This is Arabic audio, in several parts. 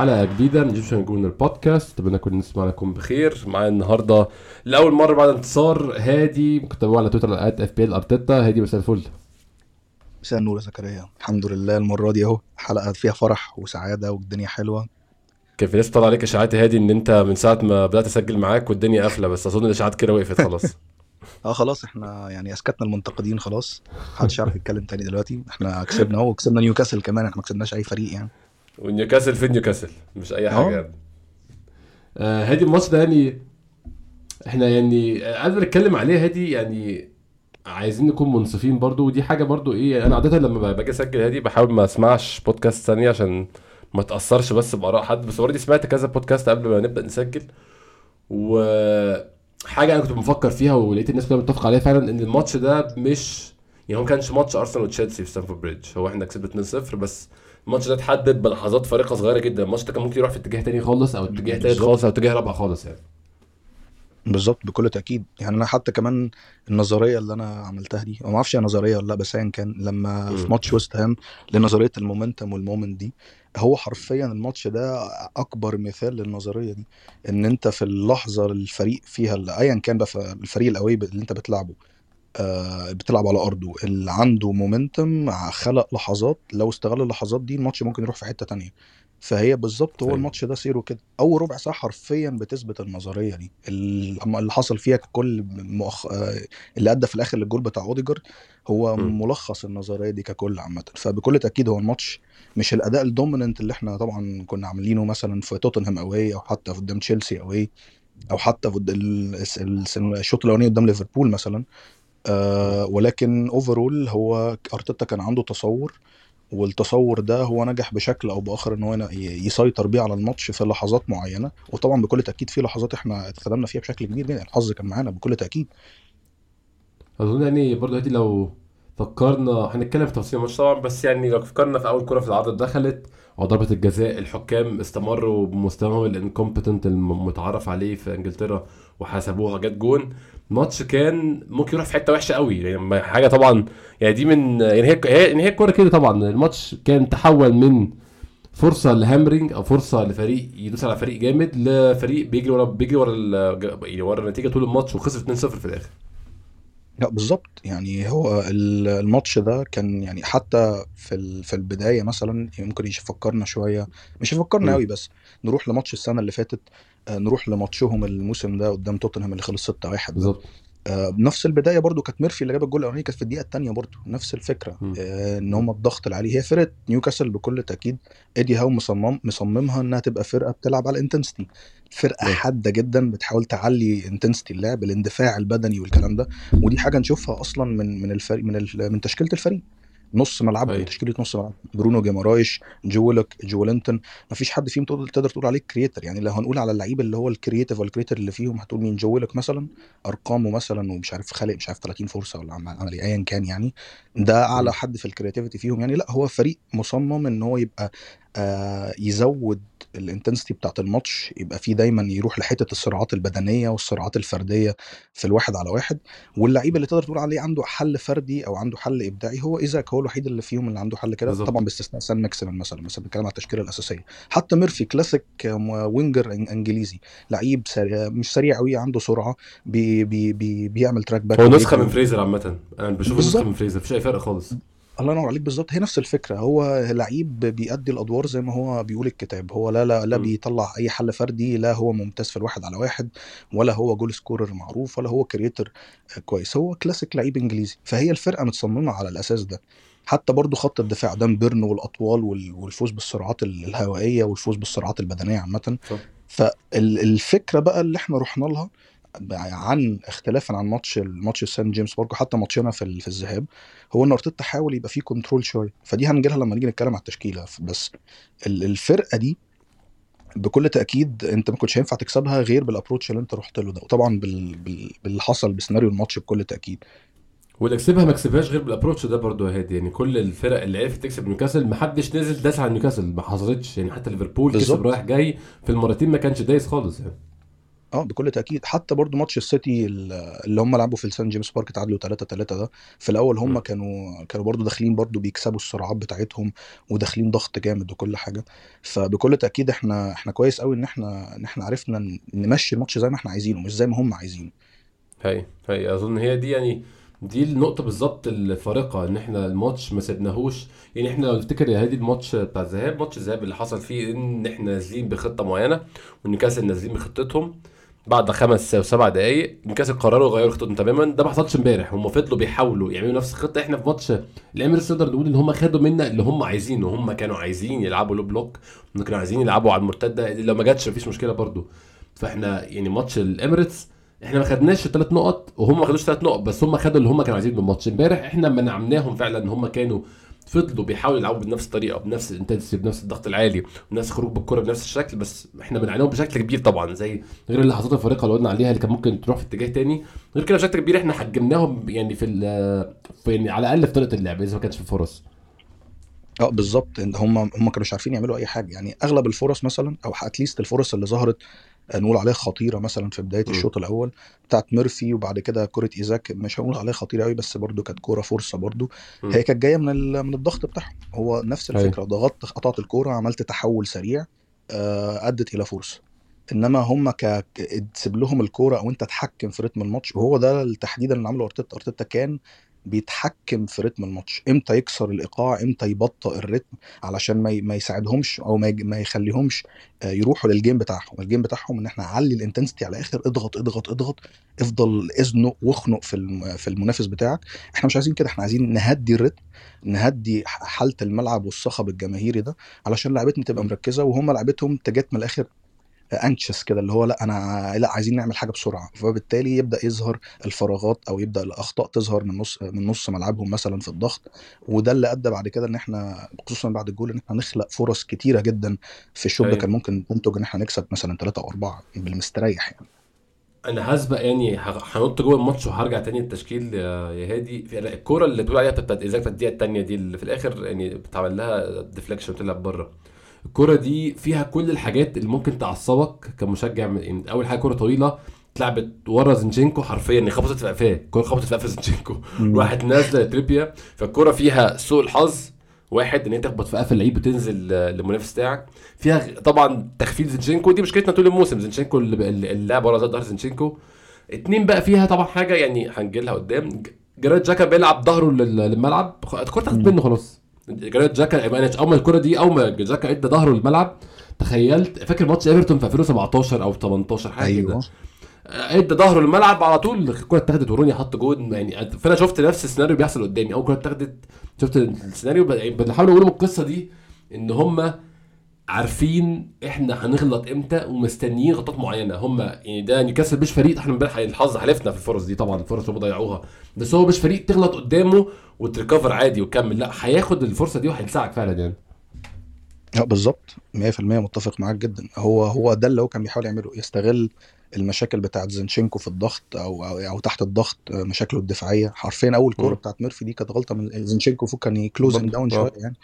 حلقة جديدة من Egyptian Gooners Podcast أتمنى كل نسمع لكم بخير. معايا النهارده لأول مرة بعد انتصار هادي. كنت على تويتر at FB Arteta. هادي مساء الفل. مساء النور يا زكريا. الحمد لله المرة دي أهو. حلقة فيها فرح وسعادة والدنيا حلوة. كان في ناس طلع عليك إشاعات هادي إن أنت من ساعة ما بدأت أسجل معاك والدنيا قافلة بس أظن الإشاعات كده وقفت خلاص. آه خلاص إحنا يعني أسكتنا المنتقدين خلاص. محدش يعرف يتكلم تاني دلوقتي. إحنا كسبنا أهو. وكسبنا نيوكاسل كمان. إحنا ما كسبناش أي فريق يعني. ونيوكاسل فين نيوكاسل مش أي حاجة. يعني آه هادي الماتش ده يعني إحنا يعني ما نتكلم عليه هادي يعني عايزين نكون منصفين برضو ودي حاجة برضو إيه أنا عادة لما باجي أسجل هادي بحاول ما أسمعش بودكاست ثانية عشان ما تأثرش بس بآراء حد بس already سمعت كذا بودكاست قبل ما نبدأ نسجل و حاجة أنا كنت بفكر فيها ولقيت الناس كلها متفق عليها فعلا إن الماتش ده مش يعني هو ما كانش ماتش أرسنال وتشيلسي في ستانفورد بريدج هو إحنا كسبنا 2-0 بس الماتش ده اتحدد بلحظات فارقة صغيرة جدا الماتش ده كان ممكن يروح في اتجاه تاني خالص أو اتجاه تالت. خالص أو اتجاه رابع خالص يعني بالظبط بكل تأكيد يعني أنا حتى كمان النظرية اللي أنا عملتها دي وما أعرفش هي نظرية ولا لأ بس ايا كان لما في مم. ماتش ويست هام لنظرية ال momentum وال moment دي هو حرفيا الماتش ده أكبر مثال للنظرية دي إن أنت في اللحظة الفريق فيها اللي ايا كان بقى في الفريق ال away اللي أنت بتلعبه بتلعب على أرضه. اللي عنده momentum خلق لحظات. لو استغل اللحظات دي الماتش ممكن يروح في حتة تانية. فهي بالظبط هو أيوة. الماتش ده سيره كده. أول ربع ساعة حرفيا بتثبت النظرية دي. ال- اللي حصل فيها كل مؤخ... آه، اللي أدى في الآخر للجول بتاع أوديجر هو مم. ملخص النظرية دي ككل عامة. فبكل تأكيد هو الماتش مش الأداء ال dominant اللي إحنا طبعا كنا عاملينه مثلا في توتنهام away أو حتى قدام تشيلسي away أو حتى الشوط الأولاني قدام ليفربول مثلا. آه ولكن اوفرول هو أرتيتا كان عنده تصور والتصور ده هو نجح بشكل أو بآخر إن هو يسيطر بيه على الماتش في لحظات معينة. وطبعا بكل تأكيد في لحظات إحنا اتخدمنا فيها بشكل كبير جدا الحظ كان معانا بكل تأكيد. أظن يعني برضه هادي لو فكرنا هنتكلم في تفاصيل الماتش طبعا بس يعني لو فكرنا في أول كرة في العرض دخلت وضربة الجزاء الحكام استمروا بمستواهم ال incompetent المتعارف عليه في إنجلترا وحسبوها جت جون. الماتش كان ممكن يروح في حتة وحشة قوي. يعني حاجة طبعا يعني دي من يعني يعني هي الكورة كده طبعا. الماتش كان تحول من فرصة ل hammering أو فرصة لفريق يدوس على فريق جامد لفريق بيجري ورا بيجري ورا يعني ورا النتيجة طول الماتش وخسر 2-0 في الآخر. لا بالظبط يعني هو ال- الماتش ده كان يعني حتى في في البداية مثلا ممكن يفكرنا شوية مش يفكرنا. قوي بس نروح لماتش السنة اللي فاتت آه، نروح لماتشهم الموسم ده قدام توتنهام اللي خلص 6-1 ده بالظبط بنفس البداية برضو كانت ميرفي اللي جاب الجول الأولاني كانت في الدقيقة الثانية برضو نفس الفكرة. آه، إن هم الضغط اللي عليه هي فرقة نيوكاسل بكل تأكيد ايدي هاو مصمم مصممها إنها تبقى فرقة بتلعب على ال intensity فرقة. حادة جدا بتحاول تعلي intensity اللعب الاندفاع البدني والكلام ده ودي حاجة نشوفها أصلا من من الفريق من ال- من تشكيلة الفريق نص ملعب أيوة. تشكيله نص ملعب. برونو جيمارايش ويلوك جولينتون مفيش حد فيهم تقدر تقول عليه creator يعني لو هنقول على اللعيب اللي هو ال creative وال creator اللي فيهم هتقول مين؟ ويلوك مثلا أرقامه مثلا ومش عارف خالق مش عارف 30 فرصة ولا عمل إيه ايا كان يعني. ده أعلى. حد في ال creativity فيهم. يعني لا هو فريق مصمم إن هو يبقى آه يزود ال intensity بتاعت الماتش يبقى فيه دايما يروح لحتة الصراعات البدنية والصراعات الفردية في الواحد على واحد واللعيب اللي تقدر تقول عليه عنده حل فردي أو عنده حل إبداعي هو إيزاك هو الوحيد اللي فيهم اللي عنده حل كده. طبعا باستثناء سان ماكسيمن مثلا مثلا بنتكلم على التشكيلة الأساسية حتى ميرفي classic winger إنجليزي لعيب سريع مش سريع قوي عنده سرعة بي بي بي بيعمل track back هو نسخة. من فريزر عامة أنا بشوفه نسخة. من فريزر مفيش أي فرق خالص الله ينور عليك بالظبط. هي نفس الفكرة. هو لعيب بيأدي الأدوار زي ما هو بيقول الكتاب. هو لا لا لا مم. بيطلع أي حل فردي لا هو ممتاز في الواحد على واحد ولا هو goal scorer معروف ولا هو creator كويس. هو كلاسيك لعيب إنجليزي. فهي الفرقة متصممة على الأساس ده. حتى برضو خط الدفاع دان بيرن والأطوال وال- والفوز بالسرعات ال- الهوائية والفوز بالسرعات البدنية عامة. فالفكرة بقى اللي إحنا رحنا لها عن اختلافا عن ماتش الماتش السان جيمس بارك حتى ماتشنا في في الذهاب هو إن أرتيتا حاول يبقى فيه control شوية. فدي هنجي لها لما نيجي نتكلم على التشكيلة. بس ال- الفرقة دي بكل تأكيد أنت ما كنتش هينفع تكسبها غير بال approach اللي أنت رحت له ده وطبعا بال... بال... باللي حصل بسيناريو الماتش بكل تأكيد. واللي كسبها ما كسبهاش غير بال approach ده برضه يا هادي. يعني كل الفرق اللي عرفت تكسب نيوكاسل ما حدش نزل داس على نيوكاسل ما حصلتش. يعني حتى ليفربول كسب. رايح جاي في المرتين ما كانش دايس خالص يعني. آه بكل تأكيد. حتى برضو ماتش السيتي ال- اللي هم لعبوا في السان جيمس بارك تعادلوا 3 3 ده في الأول هم مم. كانوا كانوا برضو داخلين برضو بيكسبوا السرعات بتاعتهم وداخلين ضغط جامد وكل حاجة. فبكل تأكيد إحنا إحنا كويس قوي إن إحنا إن إحنا عرفنا نمشي الماتش زي ما إحنا عايزينه مش زي ما هم عايزينه. هي هي أظن هي دي يعني دي النقطة بالظبط الفارقة إن إحنا الماتش ما سيبناهوش. يعني إحنا لو نفتكر يا هادي الماتش بتاع الذهاب ماتش الذهاب اللي حصل فيه إن إحنا نازلين بخطة معينة والنيوكاسل نازلين بخطتهم. بعد خمس سبع دقايق نيوكاسل قرروا يغيروا خطتهم تماما. ده ما حصلش امبارح. هم فضلوا بيحاولوا يعملوا نفس الخطة. إحنا في ماتش الإميريتس نقدر نقول إن هم خدوا منا اللي هم عايزينه. هم كانوا عايزين يلعبوا low block كانوا عايزين يلعبوا على المرتدة. لو ما جاتش مفيش مشكلة برضو. فإحنا يعني ماتش الإميريتس إحنا ما خدناش الثلاث نقط وهم ما خدوش ثلاث نقط بس هم خدوا اللي هم كانوا عايزينه من الماتش. امبارح إحنا منعناهم فعلا إن هم كانوا فضلوا بيحاولوا يلعبوا بنفس الطريقة بنفس ال intensity بنفس الضغط العالي بنفس خروج بالكرة بنفس الشكل بس إحنا منعناهم بشكل كبير طبعا زي غير اللحظات الفارقة اللي قلنا عليها اللي كان ممكن تروح في اتجاه تاني. غير كده بشكل كبير إحنا حجمناهم يعني في, في يعني على الأقل في طريقة اللعب إذا ما كانش في فرص. آه بالظبط. إن هم هم كانوا مش عارفين يعملوا أي حاجة. يعني أغلب الفرص مثلا أو اتليست الفرص اللي ظهرت آه، نقول عليها خطيرة مثلا في بداية. الشوط الأول بتاعت ميرفي وبعد كده كره إيزاك. مش هنقول عليها خطيرة قوي بس برضو كانت كورة فرصة مم. هي كانت جاية من من الضغط بتاعهم. هو نفس أيوة. الفكرة. ضغطت قطعت الكورة عملت تحول سريع آه، أدت إلى فرصة. إنما هم ك ك- تسيب لهم الكورة أو أنت تحكم في رتم الماتش. وهو ده التحديد اللي عمله أرتيتا. أرتيتا كان بيتحكم في رتم الماتش. إمتى يكسر الإيقاع إمتى يبطئ الريتم علشان ما ما يساعدهمش أو ما ما يخليهمش آه، يروحوا لل game بتاعهم. ال game بتاعهم إن إحنا علي ال intensity على الآخر اضغط اضغط اضغط افضل ازنق واخنق في في المنافس بتاعك. إحنا مش عايزين كده إحنا عايزين نهدي الريتم نهدي حالة الملعب والصخب الجماهيري ده علشان لعبتنا تبقى مركزة وهم لعبتهم تيجي من الآخر anxious كده اللي هو لأ أنا لأ عايزين نعمل حاجة بسرعة. فبالتالي يبدأ يظهر الفراغات أو يبدأ الأخطاء تظهر من نص من نص ملعبهم مثلا في الضغط. وده اللي أدى بعد كده إن إحنا خصوصا بعد الجول إن إحنا نخلق فرص كتيرة جدا في الشوط ده أيوة. كان ممكن تنتج إن إحنا نكسب مثلا ثلاثة أو أربعة بالمستريح يعني. أنا هسبق يعني هنط جوه الماتش وهرجع تاني التشكيل يا هادي. في الكورة اللي بتقول عليها بتاعت ايزاك بتاعت الدقيقة الثانية دي اللي في الآخر يعني بتعمل لها deflection وتلعب بره. الكوره دي فيها كل الحاجات اللي ممكن تعصبك كمشجع من- يعني أول حاجة كوره طويلة اتلعبت ورا زنشينكو حرفيا يعني خبطت في قفاه الكوره خبطت في قفا زنشينكو راحت نازلة لتريبيير فالكوره فيها سوء الحظ واحد إن هي تخبط في قفا اللعيب وتنزل للمنافس بتاعك. فيها طبعا تقفيل زنشينكو دي مشكلتنا طول الموسم زنشينكو اللعب ورا ظهر زنشينكو اتنين بقى فيها طبعا حاجة يعني هنجي لها قدام جرانيت جاكا بيلعب ظهره لل- للملعب الكوره تاخد. منه خلاص. جرانيت جاكا يعني أول ما الكوره دي أول ما جاكا إدى ظهره للملعب تخيلت فاكر ماتش إيفرتون في 2017 أو 18 حاجة كده. أيوه. إدى ظهره الملعب على طول الكرة اتاخدت وروني حط جون يعني فأنا شفت نفس السيناريو بيحصل قدامي. أول كرة اتاخدت شفت السيناريو ب- بنحاول أقول من القصة دي إن هم عارفين إحنا هنغلط إمتى ومستنيين غلطات معينة. هم يعني ده نيوكاسل مش فريق إحنا امبارح الحظ حالفنا في الفرص دي طبعا الفرص اللي هم ضيعوها. بس هو مش فريق تغلط قدامه وت recover عادي وتكمل لا هياخد الفرصة دي وهيلسعك فعلا يعني. آه بالظبط. 100% متفق معاك جدا. هو هو ده اللي هو كان بيحاول يعمله يستغل المشاكل بتاعت زنشينكو في الضغط أو أو, أو تحت الضغط آه، مشاكله الدفاعية. حرفيا أول كورة. بتاعت ميرفي دي كانت غلطة من زنشينكو فوق كان برضه. down آه. شوية يعني.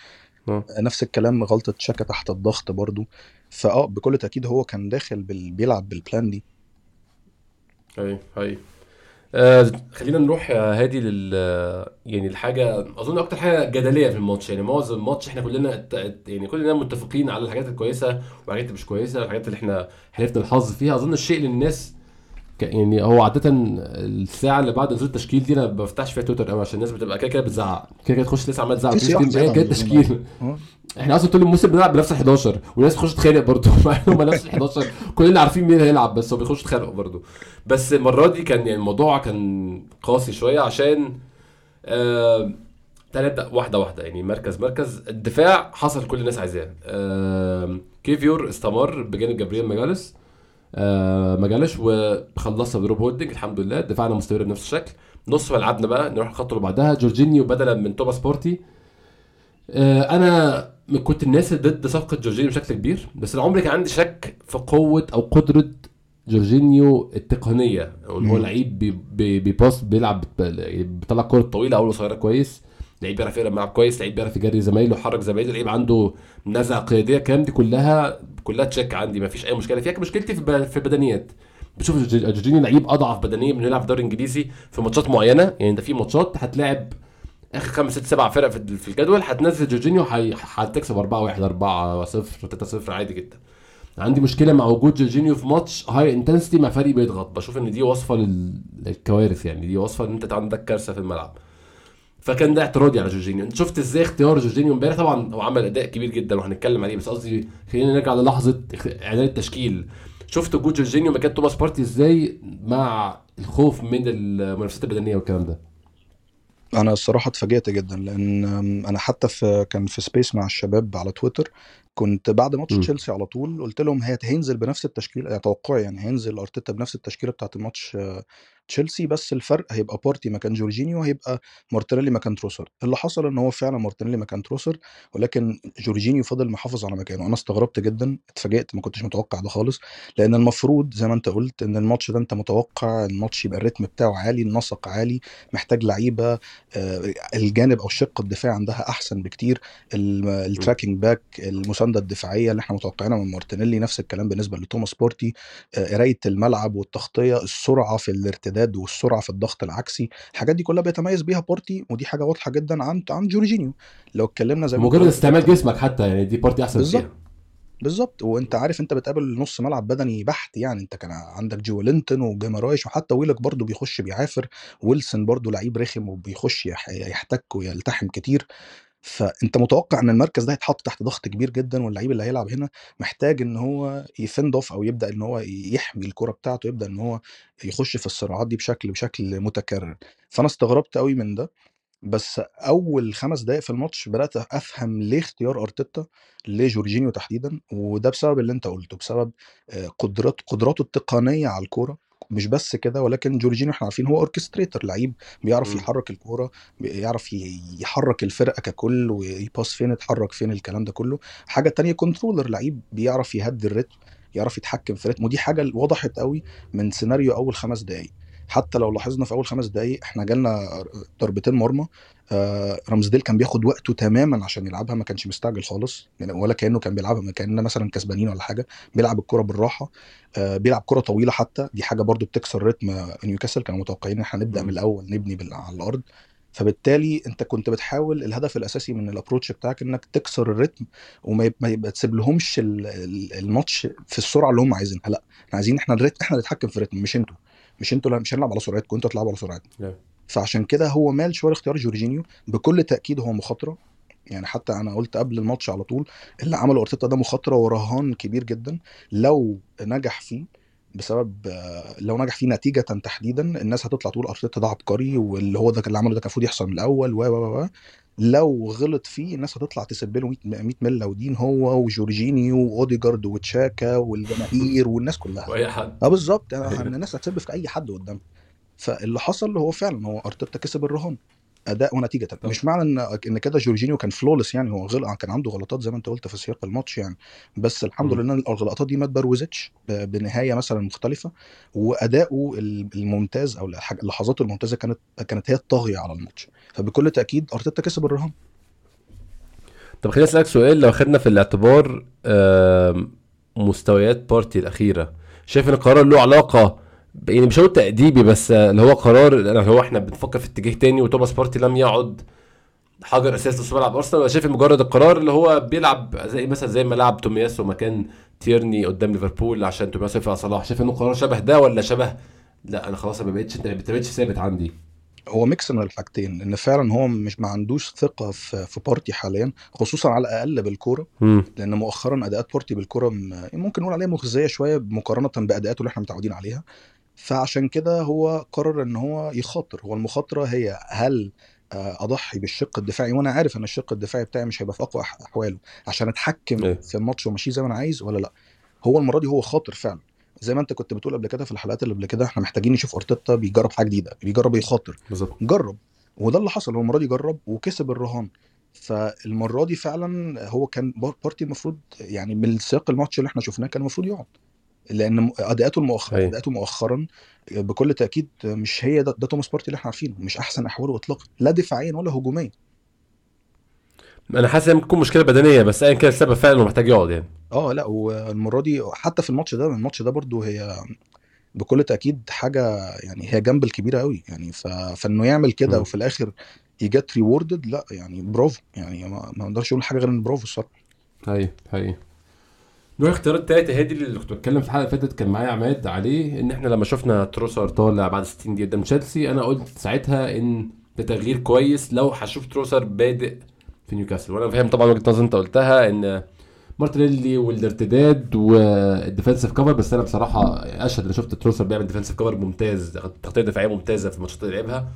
آه. نفس الكلام غلطة جاكا تحت الضغط برضو. فآه بكل تأكيد هو كان داخل بال... بيلعب بال plan دي. اي اي آه خلينا نروح يا هادي لل يعني الحاجة أظن أكتر حاجة جدلية في الماتش. يعني معظم الماتش إحنا كلنا يعني كلنا متفقين على الحاجات الكويسة والحاجات اللي مش كويسة الحاجات اللي إحنا حلفنا الحظ فيها. أظن الشيء اللي الناس يعني هو عادة الساعة اللي بعد نزول التشكيل دي أنا ما بفتحش فيها تويتر قوي عشان الناس بتبقى كده كده بتزعق. كده كده تخش لسه عمال تزعق كده كده عن اللزوم. تشكيل. آه. إحنا أصلا طول الموسم بنلعب بنفس ال 11 والناس تخش تتخانق برضه. مع ان هم نفس ال 11 كلنا عارفين مين هيلعب بس هو بيخشوا يتخانقوا برضه. بس المرة دي كان يعني الموضوع كان قاسي شوية عشان آه تعالى نبدا واحدة واحدة. يعني مركز مركز. الدفاع حصل كل الناس عايزاه. آه كيفيور استمر بجانب جابرييل ماجاليس آه ماجاليش وخلصها بروب هولدنج الحمد لله. دفاعنا مستمر بنفس الشكل. نص ملعبنا بقى نروح الخط اللي بعدها جورجينيو بدلا من توماس بارتي. آه، أنا كنت الناس اللي ضد صفقة جورجينيو بشكل كبير بس أنا عمري كان عندي شك في قوة أو قدرة جورجينيو التقنية هو. لعيب بي- بي- بيباص بيلعب بيطلع كوره طويلة أو قصيره كويس. لعيب بيعرف يقرا الملعب كويس لعيب بيعرف يجري زمايله يحرك زمايله لعيب عنده نزعة قيادية. الكلام دي كلها كلها check عندي ما فيش أي مشكلة. فيها مشكلتي في في البدنيات بشوف جورج- جورجينيو لعيب أضعف بدنيا من يلعب في الدوري الإنجليزي في ماتشات معينة. يعني انت في ماتشات هتلاعب آخر خمس ست سبع فرق في الجدول هتنزل جورجينيو هتكسب 4 1 4 0 3 0 عادي جدا. عندي مشكلة مع وجود جورجينيو في ماتش high intensity مع فريق بيضغط. بشوف إن دي وصفة لل- للكوارث يعني. دي وصفة إن أنت عندك كارثة في الملعب. فكان ده اعتراضي على جورجينيو انت شفت إزاي اختيار جورجينيو امبارح؟ طبعا هو عمل أداء كبير جدا وهنتكلم عليه بس قصدي خلينا نرجع للحظة إعلان التشكيل. شفت وجود جورجينيو مكان توماس بارتي إزاي مع الخوف من المنافسات البدنية والكلام ده؟ أنا الصراحة اتفاجئت جدا لأن أنا حتى في كان في space مع الشباب على تويتر كنت بعد ماتش م. تشيلسي على طول قلت لهم هي هينزل بنفس التشكيله يعني توقعي يعني هينزل أرتيتا بنفس التشكيلة بتاعت الماتش آه، تشيلسي بس الفرق هيبقى بارتي مكان جورجينيو هيبقى مارتينيلي مكان تروسارد. اللي حصل إن هو فعلا مارتينيلي مكان تروسارد ولكن جورجينيو فضل محافظ على مكانه. أنا استغربت جدا اتفاجئت ما كنتش متوقع ده خالص لأن المفروض زي ما أنت قلت إن الماتش ده أنت متوقع الماتش يبقى ال rhythm بتاعه عالي النسق عالي محتاج لعيبة آه، الجانب أو الشق الدفاعي عندها أحسن بكتير ال- ال tracking back المسانده الدفاعية اللي إحنا متوقعينها من مارتينيلي نفس الكلام بالنسبة لتوماس بارتي. آه، قراية الملعب والتغطية السرعة في الارتداد والسرعة في الضغط العكسي الحاجات دي كلها بيتميز بيها بارتي ودي حاجة واضحة جدا عن عن جورجينيو لو اتكلمنا زي مجرد استعمال جسمك حتى يعني دي بارتي أحسن بالظبط. فيها بالظبط. وأنت عارف أنت بتقابل نص ملعب بدني بحت يعني أنت كان عندك جولينتون وجيمارايش وحتى ويلوك برضو بيخش بيعافر. ويلسون برضو لعيب رخم وبيخش يح- يحتك ويلتحم كتير. فأنت متوقع إن المركز ده هيتحط تحت ضغط كبير جدا واللعيب اللي هيلعب هنا محتاج إن هو ي fend off أو يبدأ إن هو يحمي الكرة بتاعته يبدأ إن هو يخش في الصراعات دي بشكل بشكل متكرر. فأنا استغربت قوي من ده. بس أول خمس دقائق في الماتش بدأت أفهم ليه اختيار أرتيتا لجورجينيو تحديدا وده بسبب اللي أنت قلته بسبب آه، قدرات قدراته التقنية على الكوره مش بس كده ولكن جورجينيو إحنا عارفين هو orchestrator لعيب بيعرف. يحرك الكورة بيعرف يحرك الفرقة ككل ويباس فين يتحرك فين الكلام ده كله. حاجة تانية controller لعيب بيعرف يهدي ال rhythm يعرف يتحكم في ال rhythm. ودي حاجة وضحت قوي من سيناريو أول خمس دقائق حتى لو لاحظنا في أول خمس دقائق إحنا جالنا ضربتين مرمى آه رامزديل كان بياخد وقته تماما عشان يلعبها ما كانش مستعجل خالص يعني ولا كأنه كان بيلعبها ما كأننا مثلا كسبانين ولا حاجة بيلعب الكرة بالراحة آه بيلعب كرة طويلة حتى دي حاجة برضو بتكسر rhythm نيوكاسل كانوا متوقعين إن إحنا نبدأ. من الأول نبني على الأرض فبالتالي أنت كنت بتحاول الهدف الأساسي من ال approach بتاعك إنك تكسر ال rhythm وما يب- ما يبقى تسيب لهمش ال- ال- الماتش في السرعة اللي هم عايزينها لا إحنا عايزين إحنا ال rhythm إحنا اللي نتحكم في ال rhythm مش أنتوا مش أنتوا لا مش هنلعب على سرعتكم أنتوا تلعبوا على سرعتنا نعم. فعشان كده هو مال شوية اختيار جورجينيو. بكل تأكيد هو مخاطرة. يعني حتى أنا قلت قبل الماتش على طول اللي عمله أرتيتا ده مخاطرة ورهان كبير جدا. لو نجح فيه بسبب لو نجح فيه نتيجة تحديدا الناس هتطلع تقول أرتيتا ده عبقري واللي هو ده اللي عمله ده كان المفروض يحصل من الأول و و و لو غلط فيه الناس هتطلع تسب له 100 100 ملة. ودين هو وجورجينيو وأوديجارد وتشاكا والجماهير والناس كلها. وأي حد. آه بالظبط. يعني الناس هتسب في أي حد قدام. فاللي حصل هو فعلا هو أرتيتا كسب الرهان. أداء ونتيجة. طب. مش معنى ان إن كده جورجينيو كان flawless يعني هو غلط. كان عنده غلطات زي ما أنت قلت في سياق الماتش يعني. بس الحمد. لله إن الغلطات دي ما اتبروزتش ب- بنهاية مثلا مختلفة. وأداؤه ال- الممتاز أو لحظاته الممتازة كانت كانت هي الطاغية على الماتش. فبكل تأكيد أرتيتا كسب الرهان. طب خليني أسألك سؤال. لو خدنا في الاعتبار مستويات بارتي الأخيرة شايف إن القرار له علاقة يعني مش هقول تأديبي بس اللي هو قرار اللي هو إحنا بنفكر في اتجاه تاني وتوماس بارتي لم يعد حجر أساس نص ملعب أرسنال. ولا شايف مجرد القرار اللي هو بيلعب زي مثلا زي ما لعب تومياسو مكان تيرني قدام ليفربول عشان تومياسو يرفع صلاح. شايف إنه قرار شبه ده ولا شبه؟ لا أنا خلاص ما بقتش انت ما بقتش ثابت عندي. هو mix من الحاجتين إن فعلا هو مش ما عندوش ثقة في في بارتي حاليا خصوصا على الأقل بالكورة. لأن مؤخرا أداءات بورتي بالكره م- ممكن نقول عليها مخزية شوية مقارنة بأداءاته اللي إحنا متعودين عليها. فعشان كده هو قرر إن هو يخاطر. هو المخاطرة هي هل آه، أضحي بالشق الدفاعي؟ وأنا عارف إن الشق الدفاعي بتاعي مش هيبقى في أقوى أحواله. عشان أتحكم إيه. في الماتش وماشيه زي ما أنا عايز ولا لأ؟ هو المرة دي هو خاطر فعلا. زي ما أنت كنت بتقول قبل كده في الحلقات اللي قبل كده إحنا محتاجين نشوف أرتيتا بيجرب حاجة جديدة بيجرب يخاطر. بالظبط. جرب. وده اللي حصل. هو المرة دي جرب وكسب الرهان. فالمرة دي فعلا هو كان بار- بارتي المفروض يعني من سياق الماتش اللي إحنا شفناه كان المفروض يقعد. لأن أداءاته المؤخرا أيوة. أداءاته مؤخرا بكل تأكيد مش هي ده, ده توماس بارتي اللي إحنا عارفينه مش أحسن أحواله اطلاقا لا دفاعيا ولا هجوميا أنا حاسس إن تكون مشكلة بدنية بس ايا كان السبب فعلا محتاج يقعد يعني آه لا والمرة دي حتى في الماتش ده الماتش ده برضو هي بكل تأكيد حاجة يعني هي جنب الكبيرة قوي يعني ف... فإنه يعمل كده. وفي الآخر he get rewarded لا يعني برافو يعني ما ما أقدرش أقول حاجة غير إن برافو الصراحة هن- هنروح اختيار التالت هادي اللي كنت بتكلم في الحلقة اللي فاتت كان معايا عماد عليه إن إحنا لما شفنا تروسارد طالع بعد 60 دقيقة قدام تشيلسي أنا قلت ساعتها إن ده تغيير كويس لو هشوف تروسارد بادئ في نيوكاسل. وأنا فاهم طبعا وجهة نظر أنت قلتها إن مارتينيلي والارتداد وال defensive cover بس أنا بصراحة أشهد ان شفت تروسارد بيعمل defensive cover ممتاز تغطية دفاعية ممتازة في الماتشات اللي لعبها.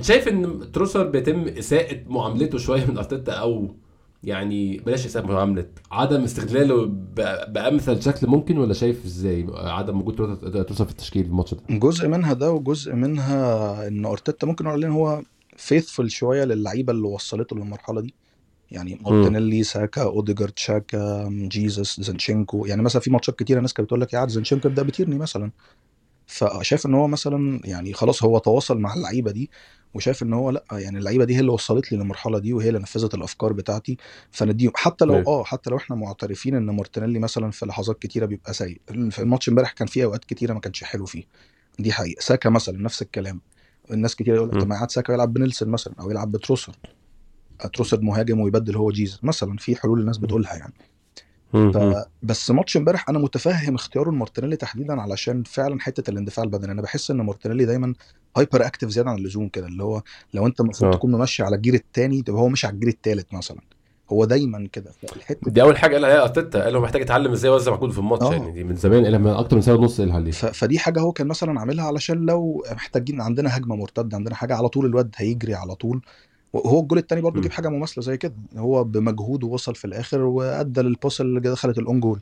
شايف إن تروسارد بيتم إساءة معاملته شوية من أرتيتا أو يعني بلاش اساءه معاملة. عدم استغلاله بأمثل شكل ممكن ولا شايف إزاي؟ عدم وجود تروسارد في التشكيل الماتش ده. جزء منها ده وجزء منها إن أرتيتا ممكن نقول إن هو faithful شوية للعيبة اللي وصلته للمرحلة دي. يعني مارتينيلي ساكا أوديجارد شاكا جيزس زنشينكو يعني مثلا في ماتشات كتيرة ناس كانت بتقول لك يا عم اقعد زنشينكو ده بتيرني مثلا. فشايف إن هو مثلا يعني خلاص هو تواصل مع اللعيبة دي وشايف إن هو لأ يعني اللعيبة دي هي اللي وصلت لي للمرحله دي وهي اللي نفذت الأفكار بتاعتي فنديهم. حتى لو. آه حتى لو إحنا معترفين إن مارتينيلي مثلا في لحظات كتيرة بيبقى سيء. في الماتش امبارح كان فيه أوقات كتيرة ما كانش حلو فيه. دي حقيقة. ساكا مثلا نفس الكلام. الناس كتير يقول لك. طب ما يقعد ساكا يلعب بنيلسون مثلا أو يلعب بتروسارد. تروسارد مهاجم ويبدل هو جيزس مثلا في حلول الناس بتقولها يعني. بس ماتش امبارح أنا متفهم اختياره لمارتينيلي تحديدا علشان فعلا حتة الاندفاع البدني. أنا بحس إن مارتينيلي دايما hyperactive زيادة عن اللزوم كده اللي هو لو أنت المفروض آه. تكون ممشي على ال gear الثاني تبقى هو ماشي على ال gear الثالث مثلا. هو دايما كده. الحته دي أول حاجة قالها هي أرتيتا قال هو محتاج يتعلم إزاي يوزع مجهوده في الماتش آه. يعني دي من زمان قالها من أكتر من سنة ونص قالها ليه. ف... فدي حاجة هو كان مثلا عاملها علشان لو محتاجين عندنا هجمة مرتدة عندنا حاجة على طول الواد هيجري على طول. وهو الجول الثاني برضه. جيب حاجة مماثلة زي كده. هو بمجهوده وصل في الآخر وأدى لل pass اللي دخلت ال own goal.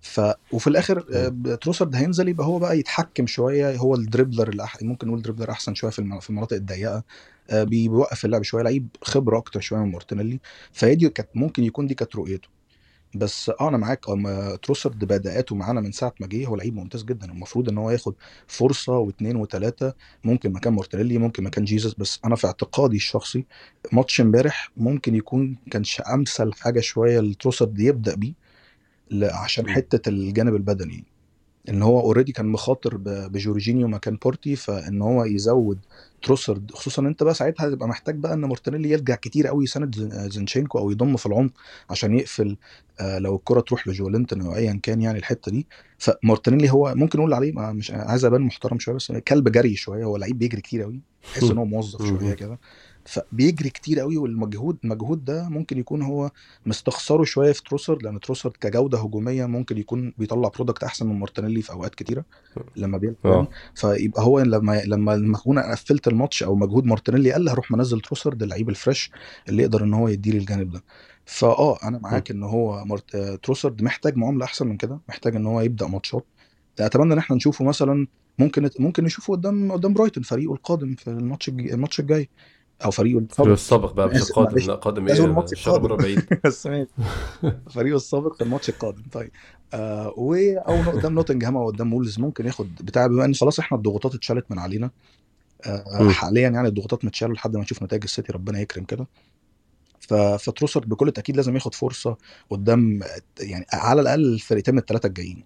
ف وفي الآخر آه، تروسارد هينزل يبقى هو بقى يتحكم شوية. هو ال dribbler اللي أح... ممكن نقول dribbler أحسن شوية في في المناطق الضيقة. آه، بيوقف اللعب شوية لعيب خبرة أكتر شوية من مارتينيلي فهي دي كانت ممكن يكون دي كانت رؤيته. بس آه أنا معاك. تروسارد بأداءاته معانا من ساعة ما جه. هو لعيب ممتاز جدا. المفروض إن هو ياخد فرصة واثنين وثلاثه ممكن مكان مارتينيلي ممكن مكان جيزس. بس أنا في اعتقادي الشخصي ماتش امبارح ممكن يكون كانش أمثل حاجة شوية لتروسارد يبدأ بيه عشان. حتة الجانب البدني. إن هو already كان مخاطر بجورجينيو مكان بارتي فإن هو يزود تروسارد خصوصا أنت بقى ساعتها هتبقى محتاج بقى إن مارتينيلي يرجع كتير قوي يساند زن- زينشينكو أو يضم في العمق عشان يقفل آه، لو الكرة تروح لجولنتن أو ايا كان يعني الحتة دي. فمارتينيلي هو ممكن نقول عليه مش عايز ابان محترم شوية بس كلب جري شوية هو لعيب بيجري كتير قوي تحس إن هو موظف شوية كده. فبيجري كتير قوي والمجهود المجهود ده ممكن يكون هو مستخسره شوية في تروسارد لأن تروسارد كجودة هجومية ممكن يكون بيطلع product أحسن من مارتينيلي في أوقات كتيرة لما بيلعب آه. يعني. فيبقى هو لما لما لما اكون قفلت الماتش أو مجهود مارتينيلي قل هروح منزل تروسارد اللعيب ال fresh اللي يقدر إن هو يديلي الجانب ده. فآه أنا معاك إن هو مارت... آه، تروسارد محتاج معاملة أحسن من كده محتاج إن هو يبدأ ماتشات. أتمنى إن إحنا نشوفه مثلا ممكن ممكن نشوفه قدام قدام برايتون فريقه القادم في الماتش الج- الماتش الجاي. أو فريقه فريق السابق السابق بقى مش القادم. لا قادم إيه الماتش القادم. بعيد بس فريقه السابق في الماتش القادم طيب آه و أو قدام نوتنجهام أو قدام وولفز ممكن ياخد بتاع بما إن خلاص إحنا الضغوطات اتشالت من علينا آه. حاليا يعني الضغوطات متشالة لحد ما نشوف نتائج السيتي ربنا يكرم كده ف- فتروسارد بكل تأكيد لازم ياخد فرصة قدام يعني على الأقل الفريقين الثلاثه الجايين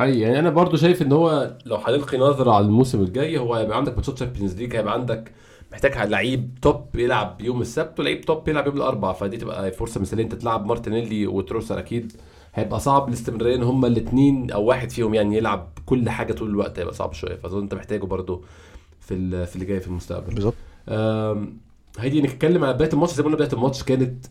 حقيقي. يعني أنا برضو شايف إن هو لو هنلقي نظرة على الموسم الجاي هو هيبقى عندك ماتشات Champions League هيبقى عندك محتاج لعيب top يلعب يوم السبت ولعيب top يلعب يوم الأربعاء. فدي تبقى فرصة مثالية. أنت تلعب مارتينيلي وتروسارد أكيد هيبقى صعب. الاستمراريه ان هما الاثنين أو واحد فيهم يعني يلعب كل حاجة طول الوقت هيبقى صعب شوية. فأظن أنت محتاجه برضو في في اللي جاي في المستقبل. بالظبط. أم، هيجي نتكلم على بداية الماتش. زي ما قلنا بداية الماتش كانت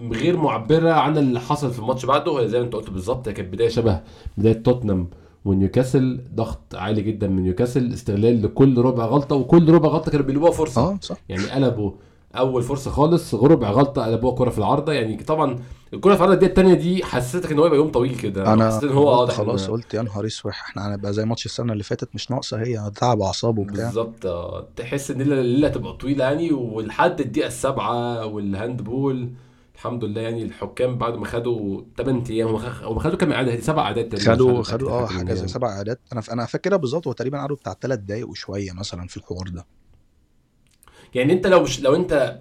غير معبرة عن اللي حصل في الماتش بعده. هي زي ما انت قلت بالظبط هي كانت بداية شبه بداية توتنهام ونيوكاسل. ضغط عالي جدا من نيوكاسل استغلال لكل ربع غلطة وكل ربع غلطة كانوا بيلعبوها فرصة. آه صح. يعني قلبوا أول فرصة خالص ربع غلطة قلبوها كرة في العارضة. يعني طبعا الكرة في العارضة دي الثانية دي حسيتك إن هو يبقى يوم طويل كده. أنا حسيت إن هو قلت ده خلاص قلت يا نهار أسود إحنا هنبقى زي ماتش السنة اللي فاتت مش ناقصة هي تعب اعصاب وبتاع. بالظبط. آه تحس إن الليلة الليلة تبقى طويلة يعني ولحد الدقيقة السابعة وال hand ball الحمد لله يعني الحكام بعد ما خدوا 8 أيام هم هم خدوا كام هدي سبع مش خدوا خدوا آه حاجة دي زي يعني. سبع اعداد أنا أنا فاكرها بالظبط هو تقريبا قعدوا بتاع ثلاث دقايق وشوية مثلا في الحوار ده. يعني أنت لو مش لو أنت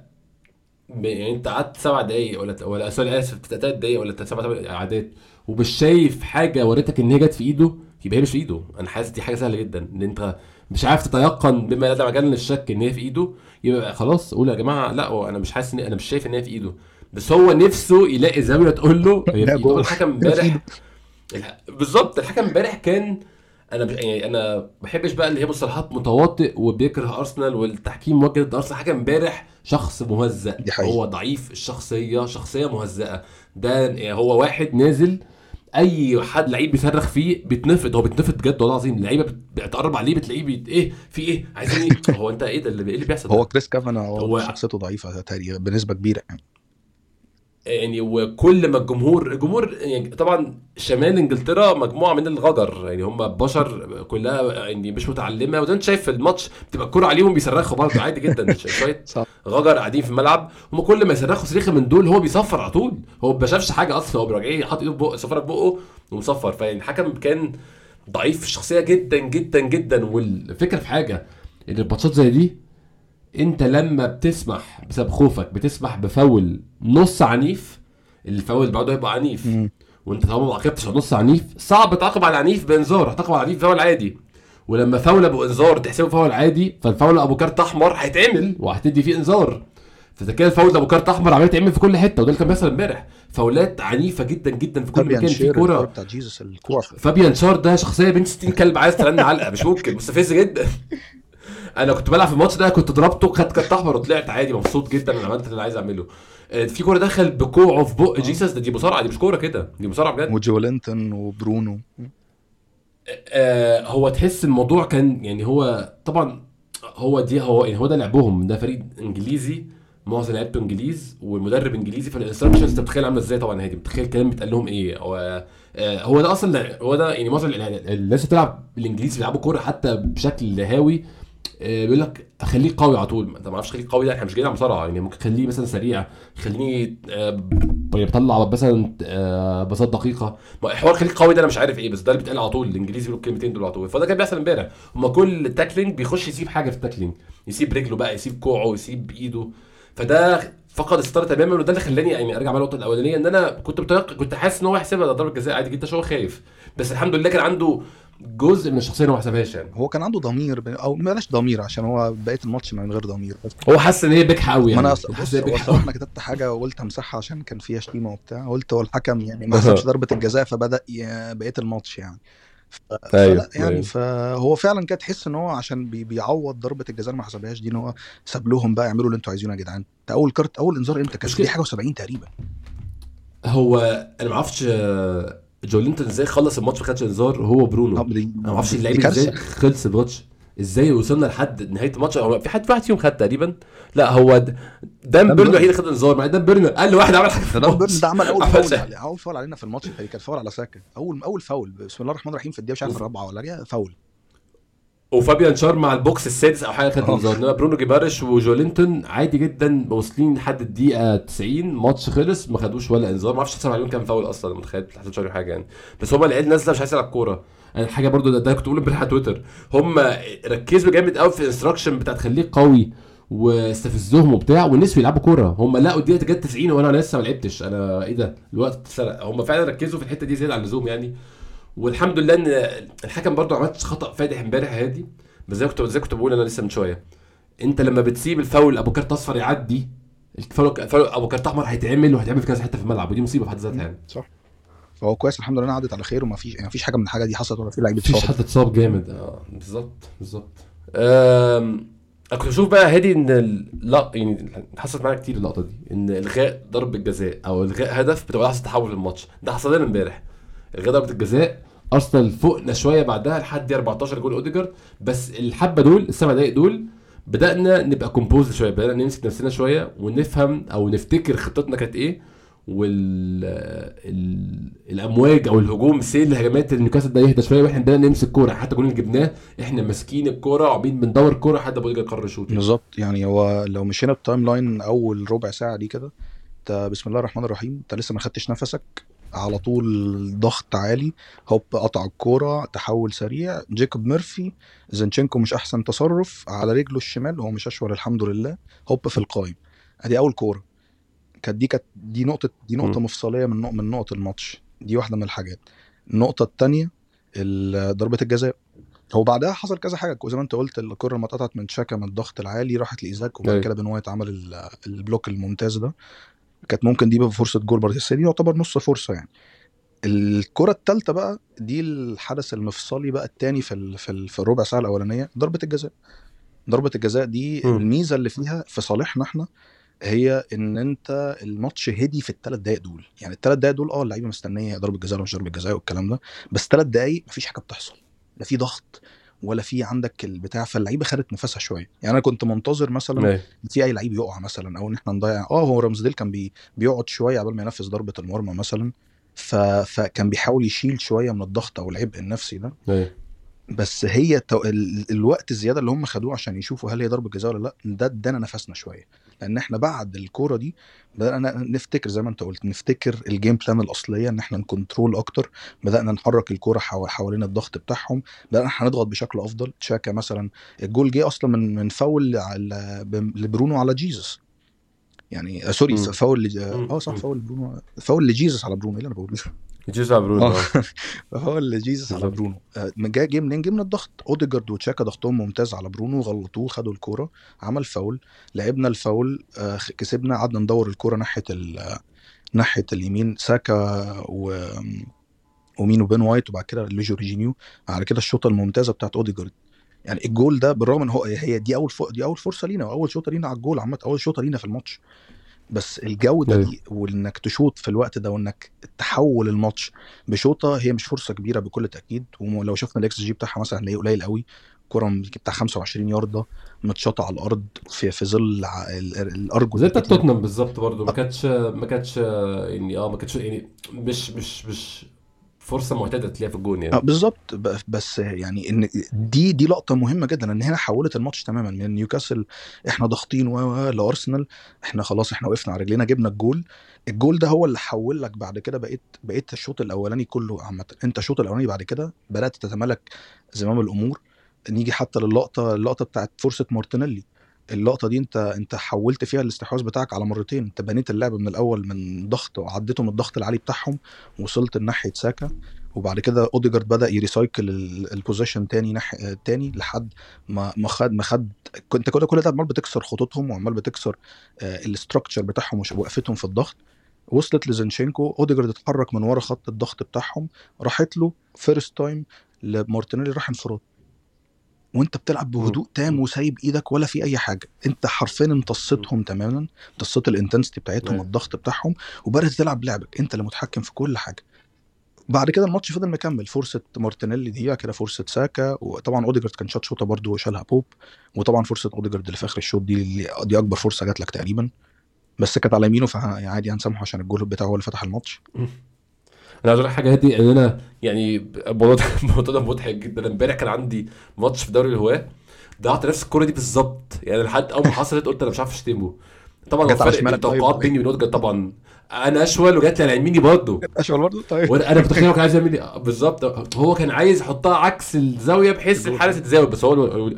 يعني أنت قعدت سبع دقايق ولا ولا سوري آسف ثلاث دقايق ولا سبع اعادات ومش شايف حاجة وريتك إن هي جت في إيده يبقى هي مش في إيده. أنا حاسس دي حاجة سهلة جدا إن أنت مش عارف تتيقن بما لا مجال للشك إن هي في إيده يبقى خلاص قول يا جماعة لأ أنا مش حاسس ان أنا مش شايف إن هي في إيده. بس هو نفسه يلاقي زاويه تقول له. الحكم امبارح بالظبط الحكم امبارح كان أنا يعني أنا ما بحبش بقى اللي هي مصطلحات متواطئ وبيكره أرسنال والتحكيم موجه ضد أرسنال. الحكم امبارح شخص مهزأ. دي حقيقة. هو ضعيف الشخصية شخصية مهزأة. ده يعني هو واحد نازل أي حد لعيب بيصرخ فيه بيتنفض هو بيتنفض بجد والله العظيم. اللعيبه بت- بتقرب عليه بتلاقيه بيت إيه في إيه؟ عايزين إيه؟ هو أنت إيه ده اللي اللي بيحصل؟ هو كريس كافانا هو- هو شخصيته ضعيفة تقريبا بنسبة كبيرة يعني. يعني وكل ما الجمهور الجمهور يعني طبعا شمال إنجلترا مجموعة من الغجر يعني هم بشر كلها يعني مش متعلمة. ما أنت شايف في الماتش بتبقى الكوره عليهم بيصرخوا برضه عادي جدا شوية غجر قاعدين في الملعب. هم كل ما يصرخوا صريخه من دول هو بيصفر على طول. هو ما شافش حاجة أصلا هو بيروح جاي حاطط إيده في بقه صفاره في بقه ومصفر. فيعني الحكم كان ضعيف في الشخصيه جدا جدا جدا. والفكرة في حاجة إن الماتشات زي دي انت لما بتسمح بسبب خوفك بتسمح بفاول نص عنيف الفاول اللي بعده هيبقى عنيف. مم. وانت طالما ما عاقبتش على نص عنيف صعب تعاقب على عنيف بإنذار هتعاقب على عنيف فاول عادي. ولما فاول أبو إنذار تحسبه فاول عادي فالفاول أبو كارت أحمر هيتعمل وهتدي فيه إنذار. فإذا كان الفاول أبو كارت أحمر عمال يتعمل في كل حتة وده اللي كان بيحصل امبارح. فاولات عنيفة جدا جدا في كل مكان في كورة. فابيان شار ده شخصية ابن ستين كلب عايز ترن علقه مش ممكن مستفز جدا. أنا كنت بلعب في الماتش ده كنت ضربته خدت كارت أحمر وطلعت عادي مبسوط جدا أنا عملت اللي أنا عايز أعمله. آه، في كورة دخل بكوعه في بق جيسوس ده دي مصارعة دي مش كورة كده دي مصارعة بجد. وجولينتون وبرونو. آه، هو تحس الموضوع كان يعني هو طبعا هو دي هو يعني هو ده لعبهم ده فريق إنجليزي معظم لعيبته إنجليز والمدرب إنجليزي فال instructions أنت متخيل عاملة إزاي طبعا هادي؟ متخيل الكلام بيتقال لهم إيه؟ هو آه، هو ده أصلا هو ده يعني معظم ال- ال- الناس اللي بتلعب بالإنجليزي بيلعبوا كورة حتى بشكل هاوي آه، بيقول لك خليه قوي على طول. انت ما أعرفش خليه قوي ده إحنا مش جايين على مصارعة يعني ممكن خليه مثلا سريع خليني آه، بيطلع مثلا آه، بساط دقيقة. حوار خليك قوي ده أنا مش عارف إيه بس ده اللي بيتقال على طول الإنجليزي بيقولوا الكلمتين دول على طول. فده كان بيحصل امبارح. هما كل tackling بيخش يسيب حاجة في ال tackling يسيب رجله بقى يسيب كوعه يسيب إيده. فده فقد السيطره تماما وده اللي خلاني يعني أرجع بقى للنقطة الأولانية إن أنا كنت متوقع كنت حاسس إن هو هيحسبها ضربه جزاء عادي جدا عشان هو خايف. بس الحمد لله كان عنده جزء من الشخصية هو ما حسبهاش يعني. هو كان عنده ضمير ب- أو بلاش ضمير عشان هو بقية الماتش من غير ضمير. بس هو حس إن هي بجحه قوي ما يعني. أنا أص- حس بص إن هي هو بجحه الصراحه أنا كتبت حاجة وقلت أمسحها عشان كان فيها شتيمة وبتاع. قلت هو الحكم يعني ما حسبش ضربة الجزاء فبدأ ي- بقية الماتش يعني. ف... أيوة، يعني أيوة. فهو فعلا كانت تحس إن هو عشان بي... بيعوض ضربة الجزاء اللي ما حسبهاش دي إن هو ساب لهم بقى يعملوا اللي أنتوا عايزينه يا جدعان. ده أول كارت أول انذار إمتى؟ كان. دي حاجة و70 تقريبا. هو أنا ما أعرفش جولينتون إزاي خلص الماتش ما خدش انذار هو برونو أنا ما أعرفش اللعيبه كارثة. إزاي خلص الماتش. إزاي وصلنا لحد نهاية الماتش؟ هو في حد في واحد فيهم خد تقريبا. لا هو دان بيرن هو. الوحيد اللي خد انذار. مع دان بيرن هو أقل واحد عمل حاجة دان بيرن الماتش. ده عمل أول فاول أول فاول علينا في الماتش. كان فاول على ساكا اول أول فاول. بسم الله الرحمن الرحيم في الدقيقة مش عارف الرابعة ولا فاول. وفابيان شار مع ال box السادس أو حاجة خد آه. انذار انما برونو جيبارش وجولينتون عادي جدا واصلين لحد الدقيقة 90 ماتش خلص ما خدوش ولا انذار. ما أعرفش حسب عليهم كام فاول أصلا متخيل ما حسبش عليهم حاجة يعني. بس هم العيال نازلة مش عايز يلعب كورة. أنا الحاجة برضو ده, ده كنت بقول امبارح على تويتر. هم ركزوا جامد قوي في ال instruction بتاعت خليك قوي واستفزهم وبتاع والناس بيلعبوا كورة. هم لقوا الدقيقة جت 90 وأنا لسه ما لعبتش. أنا إيه ده؟ الوقت اتسرق هم فعلا ركزوا في الحتة دي زيادة عن اللزوم يعني. والحمد لله إن الحكم برضو عملت خطأ فادح امبارح هادي. بس زي ما كنت زي ما كنت بقول أنا لسه من شوية. أنت لما بتسيب الفاول أبو كارت أصفر يعدي الفاول أبو كارت أحمر هيتعمل وهيتعمل في كذا حتة في الملعب ودي مصيبة في حد ذاتها يعني. صح. فهو كويس الحمد لله عدت على خير وما فيش يعني مفيش حاجة من الحاجة دي حصلت ولا في لعيب مفيش اتصاب. حد اتصاب جامد. آه بالظبط بالظبط. أنا كنت بشوف بقى هادي إن لا يعني حصلت معانا كتير اللقطة دي إن إلغاء ضربة جزاء أو إلغاء هدف بتبقى لحظة تحول في الماتش. ده حصل لنا امبارح. الغاء ضربة الجزاء. أرسنال فوقنا شوية بعدها لحد دي 14 جول أوديجارد. بس الحبة دول السبع دقايق دول بدأنا نبقى composed شوية بدأنا نمسك نفسنا شوية ونفهم أو نفتكر خطتنا كانت إيه وال ال... الأمواج أو الهجوم سيل هجمات نيوكاسل ده يهدى شوية وإحنا بدأنا نمسك كورة. حتى الجول اللي جبناه إحنا ماسكين الكورة وعاملين بندور الكوره لحد ما قرر يشوط. بالظبط. يعني هو لو مشينا بال timeline أول ربع ساعة دي كده أنت بسم الله الرحمن الرحيم أنت لسه ما خدتش نفسك. على طول ضغط عالي. هوب قطع الكورة تحول سريع. جيكوب ميرفي زنشينكو مش أحسن تصرف. على رجله الشمال هو مش أشول الحمد لله. هوب في القايم. أدي أول كورة. كانت دي كانت دي نقطة دي نقطة مم. مفصلية من من نقط الماتش. دي واحدة من الحاجات. النقطة الثانية ال- ضربة الجزاء. هو بعدها حصل كذا حاجة. زي ما أنت قلت الكره لما اتقطعت من تشاكا من الضغط العالي راحت لإيزاك وبعد أيوة. كده بن وايت عمل ال- ال block الممتاز ده. كانت ممكن دي فرصه جول برضه بس دي يعتبر نص فرصة يعني الكرة الثالثه بقى دي الحدث المفصلي بقى الثاني في. في. في الربع ساعة الأولانية ضربة الجزاء ضربة الجزاء دي مم. الميزة اللي فيها في صالحنا إحنا هي إن أنت الماتش هدي في الثلاث دقائق دول يعني الثلاث دقائق دول آه اللعيبة مستنية ضربة جزاء ولا مش ضربة جزاء والكلام ده بس ثلاث دقائق مفيش حاجة بتحصل لا في ضغط ولا في عندك البتاع فاللعيبة خدت نفسها شوية. يعني أنا كنت منتظر مثلا. في أي لعيب يقع مثلا أو إن إحنا نضيع. آه هو رمزديل كان بي بيقعد شوية قبل ما ينفذ ضربة المرمى مثلا. ف... فكان بيحاول يشيل شوية من الضغط أو العبء النفسي ده. بس هي تو... ال... الوقت الزيادة اللي هم خدوه عشان يشوفوا هل هي ضربة جزاء ولا لأ ده ادانا نفسنا شوية. لأن إحنا بعد الكوره دي بدأنا نفتكر زي ما انت قلت نفتكر ال game plan الأصلية ان إحنا ن control أكتر بدأنا نحرك الكورة حو... حوالين الضغط بتاعهم بدأنا إحنا نضغط بشكل أفضل تشاكا مثلا الجول جه أصلا من من فاول على... لبرونو على جيزس يعني آه، sorry. فاول. آه صح. فاول برونو فاول لجيزس على برونو إيه اللي أنا بقوله جيسوس على برونو. آه. هو اللي جيزس على. برونو. آه، جه جه منين؟ جه من الضغط. أوديجارد وتشاكا ضغطهم ممتاز على برونو غلطوه خدوا الكورة عمل فاول لعبنا الفاول آه، كسبنا قعدنا ندور الكورة ناحية ال- ناحية اليمين. ساكا و ومين؟ وبين وايت وبعد كده لجورجينيو على كده الشوطة الممتازة بتاعت أوديجارد. يعني الجول ده بالرغم إن هو هي دي أول. دي أول فرصة لينا وأول شوطة لينا على الجول عامة أول شوطة لينا في الماتش. بس الجودة. دي وإنك تشوط في الوقت ده وإنك تحول الماتش بشوطة هي مش فرصة كبيرة بكل تأكيد ولو شفنا الاكس جي بتاعها مثلا هنلاقيه قليل قوي كرة بتاع 25 ياردة متشاطة على الأرض في في ظل ع- ال- ال- الأرجل زي بتاعت. توتنهام بالظبط برضه ما كانتش ما كانتش يعني آه ما كانتش يعني مش مش مش فرصة معتادة تلاقيها في الجون يعني. بالظبط. ب- بس يعني إن دي دي لقطة مهمة جدا ان هنا حولت الماتش تماما. من نيوكاسل إحنا ضاغطين و- لأرسنال إحنا خلاص إحنا وقفنا على رجلينا جبنا الجول. الجول ده هو اللي حول لك بعد كده بقيت بقيت الشوط الأولاني كله عامة. أنت الشوط الأولاني بعد كده بدأت تتملك زمام الأمور. نيجي حتى للقطة اللقطة بتاعت فرصة مارتينيلي. اللقطة دي أنت أنت حولت فيها الاستحواذ بتاعك على مرتين. أنت بنيت اللعب من الأول من ضغط وعديته من الضغط العالي بتاعهم وصلت لناحية ساكا. وبعد كده أوديجارد بدأ ي recycle ال- ال possession تاني ناح... تاني لحد ما ما خد ما خد كنت كل كل ده عمال بتكسر خطوطهم وعمال بتكسر ال structure بتاعهم ووقفتهم في الضغط. وصلت لزينشينكو أوديجارد اتحرك من ورا خط الضغط بتاعهم راحت له first time لمارتينيلي راح انفراد. وانت بتلعب بهدوء تام وسايب إيدك ولا في اي حاجة. انت حرفيا امتصيتهم تماما امتصيت ال intensity بتاعتهم. الضغط بتاعهم وبدات تلعب لعبك. انت اللي متحكم في كل حاجة. بعد كده الماتش فضل مكمل. فرصة مارتينيلي دي بعد كده فرصة ساكا وطبعا أوديجارد كان شاط شوطة برده وشالها بوب وطبعا فرصة أوديجارد اللي في آخر الشوط دي اللي دي أكبر فرصة جات لك تقريبا. بس كانت على يمينه فعادي هنسامحه عشان الجول بتاعه هو اللي فتح الماتش. أنا عايز أقول لك حاجة هادي ان أنا يعني الموضوع ده الموضوع ده مضحك جدا. امبارح كان عندي ماتش في دوري الهواه ضيعت نفس الكوره دي بالظبط. يعني لحد أول ما حصلت قلت أنا مش عارف أشتمه. طبعا على فرق طيب. التوقعات بيني وبين أوديجارد طبعا. أنا أشول وجات لي على يميني برضه. اشول برضه؟ طيب. وأنا أنا متخيل هو كان عايز يعمل إيه بالظبط. هو كان عايز يحطها عكس الزاوية بحيث الحارس يتزاوغ بس هو الو-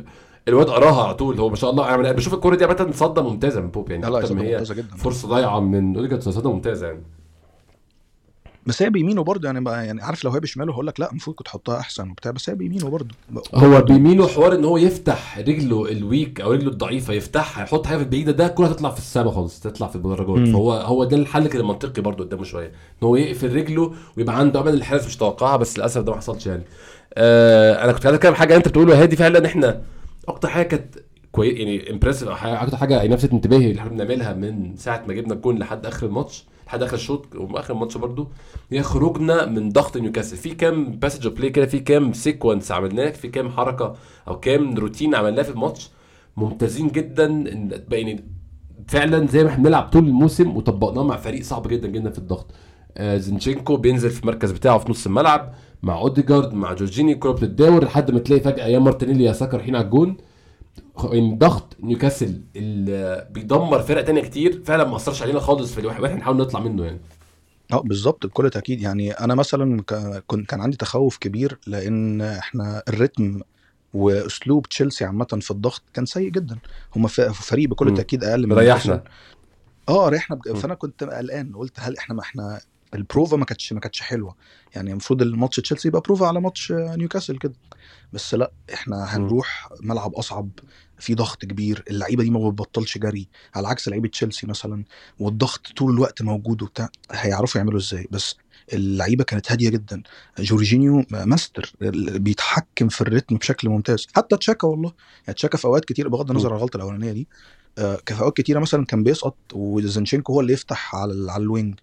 الواد قراها على طول. هو ما شاء الله أنا بشوف الكورة دي عامة صده ممتازة من بوب يعني لا لا هي فرصة ضايعة من أوديجارد صده ممتازة يعني. بس هي بيمينه برضه يعني بقى يعني عارف لو هي بشماله هقول لك لا المفروض كنت تحطها أحسن وبتاع بس هي بيمينه برضه. هو بيمينه حوار إن هو يفتح رجله ال weak أو رجله الضعيفة يفتحها يحط حاجة في البعيدة ده الكوره هتطلع في السما خالص تطلع في المدرجات. فهو هو ده الحل كده المنطقي برضو قدامه شوية إن هو يقفل رجله ويبقى عنده أمل الحارس مش توقعها بس للأسف ده ما حصلش يعني. آه أنا كنت عايز أتكلم حاجة أنت بتقوله يا هادي فعلا إحنا أكتر حاجة كانت كويس يعني impressive أو حاجة أكتر حاجة لفتت انتباهي اللي إحنا بنعملها من ساعة ما جبنا الجون لحد آخر الماتش. لحد آخر الشوط وآخر الماتش برضو هي خروجنا من ضغط نيوكاسل. في كام passage of play كده في كام sequence عملناه في كام حركة أو كام روتين عملناه في الماتش؟ ممتازين جدا إن يعني فعلا زي ما إحنا بنلعب طول الموسم وطبقناه مع فريق صعب جدا جدا في الضغط. آه زينشينكو بينزل في المركز بتاعه في نص الملعب مع أوديجارد مع جورجينيو الكوره بتتداور لحد ما تلاقي فجأة يا مارتينيلي يا ساكا رايحين على الجون. ضغط نيوكاسل اللي بيدمر فرق تانية كتير فعلا ما أثرش علينا خالص في الواحد وإحنا بنحاول نطلع منه يعني. آه بالظبط بكل تأكيد. يعني أنا مثلا كنت كان عندي تخوف كبير لأن إحنا ال rhythm وأسلوب تشيلسي عامة في الضغط كان سيء جدا. هم فريق بكل. تأكيد أقل من ريحنا. آه ريحنا بج-. فأنا كنت قلقان قلت هل إحنا ما إحنا البروفا ما كانتش ما كانتش حلوة. يعني المفروض الماتش تشيلسي يبقى بروفا على ماتش نيوكاسل كده. بس لأ إحنا هنروح ملعب أصعب. في ضغط كبير اللعيبة دي ما بتبطلش جري على عكس لعيبة تشيلسي مثلا والضغط طول الوقت موجود وبتاع هيعرفوا يعملوا إزاي؟ بس اللعيبة كانت هادية جدا. جورجينيو ماستر بيتحكم في ال rhythm بشكل ممتاز. حتى تشاكا والله يعني تشاكا في أوقات كتير بغض النظر عن الغلطة الأولانية دي آه، في أوقات كتيرة مثلا كان بيسقط وزينشينكو هو اللي يفتح على على ال wing.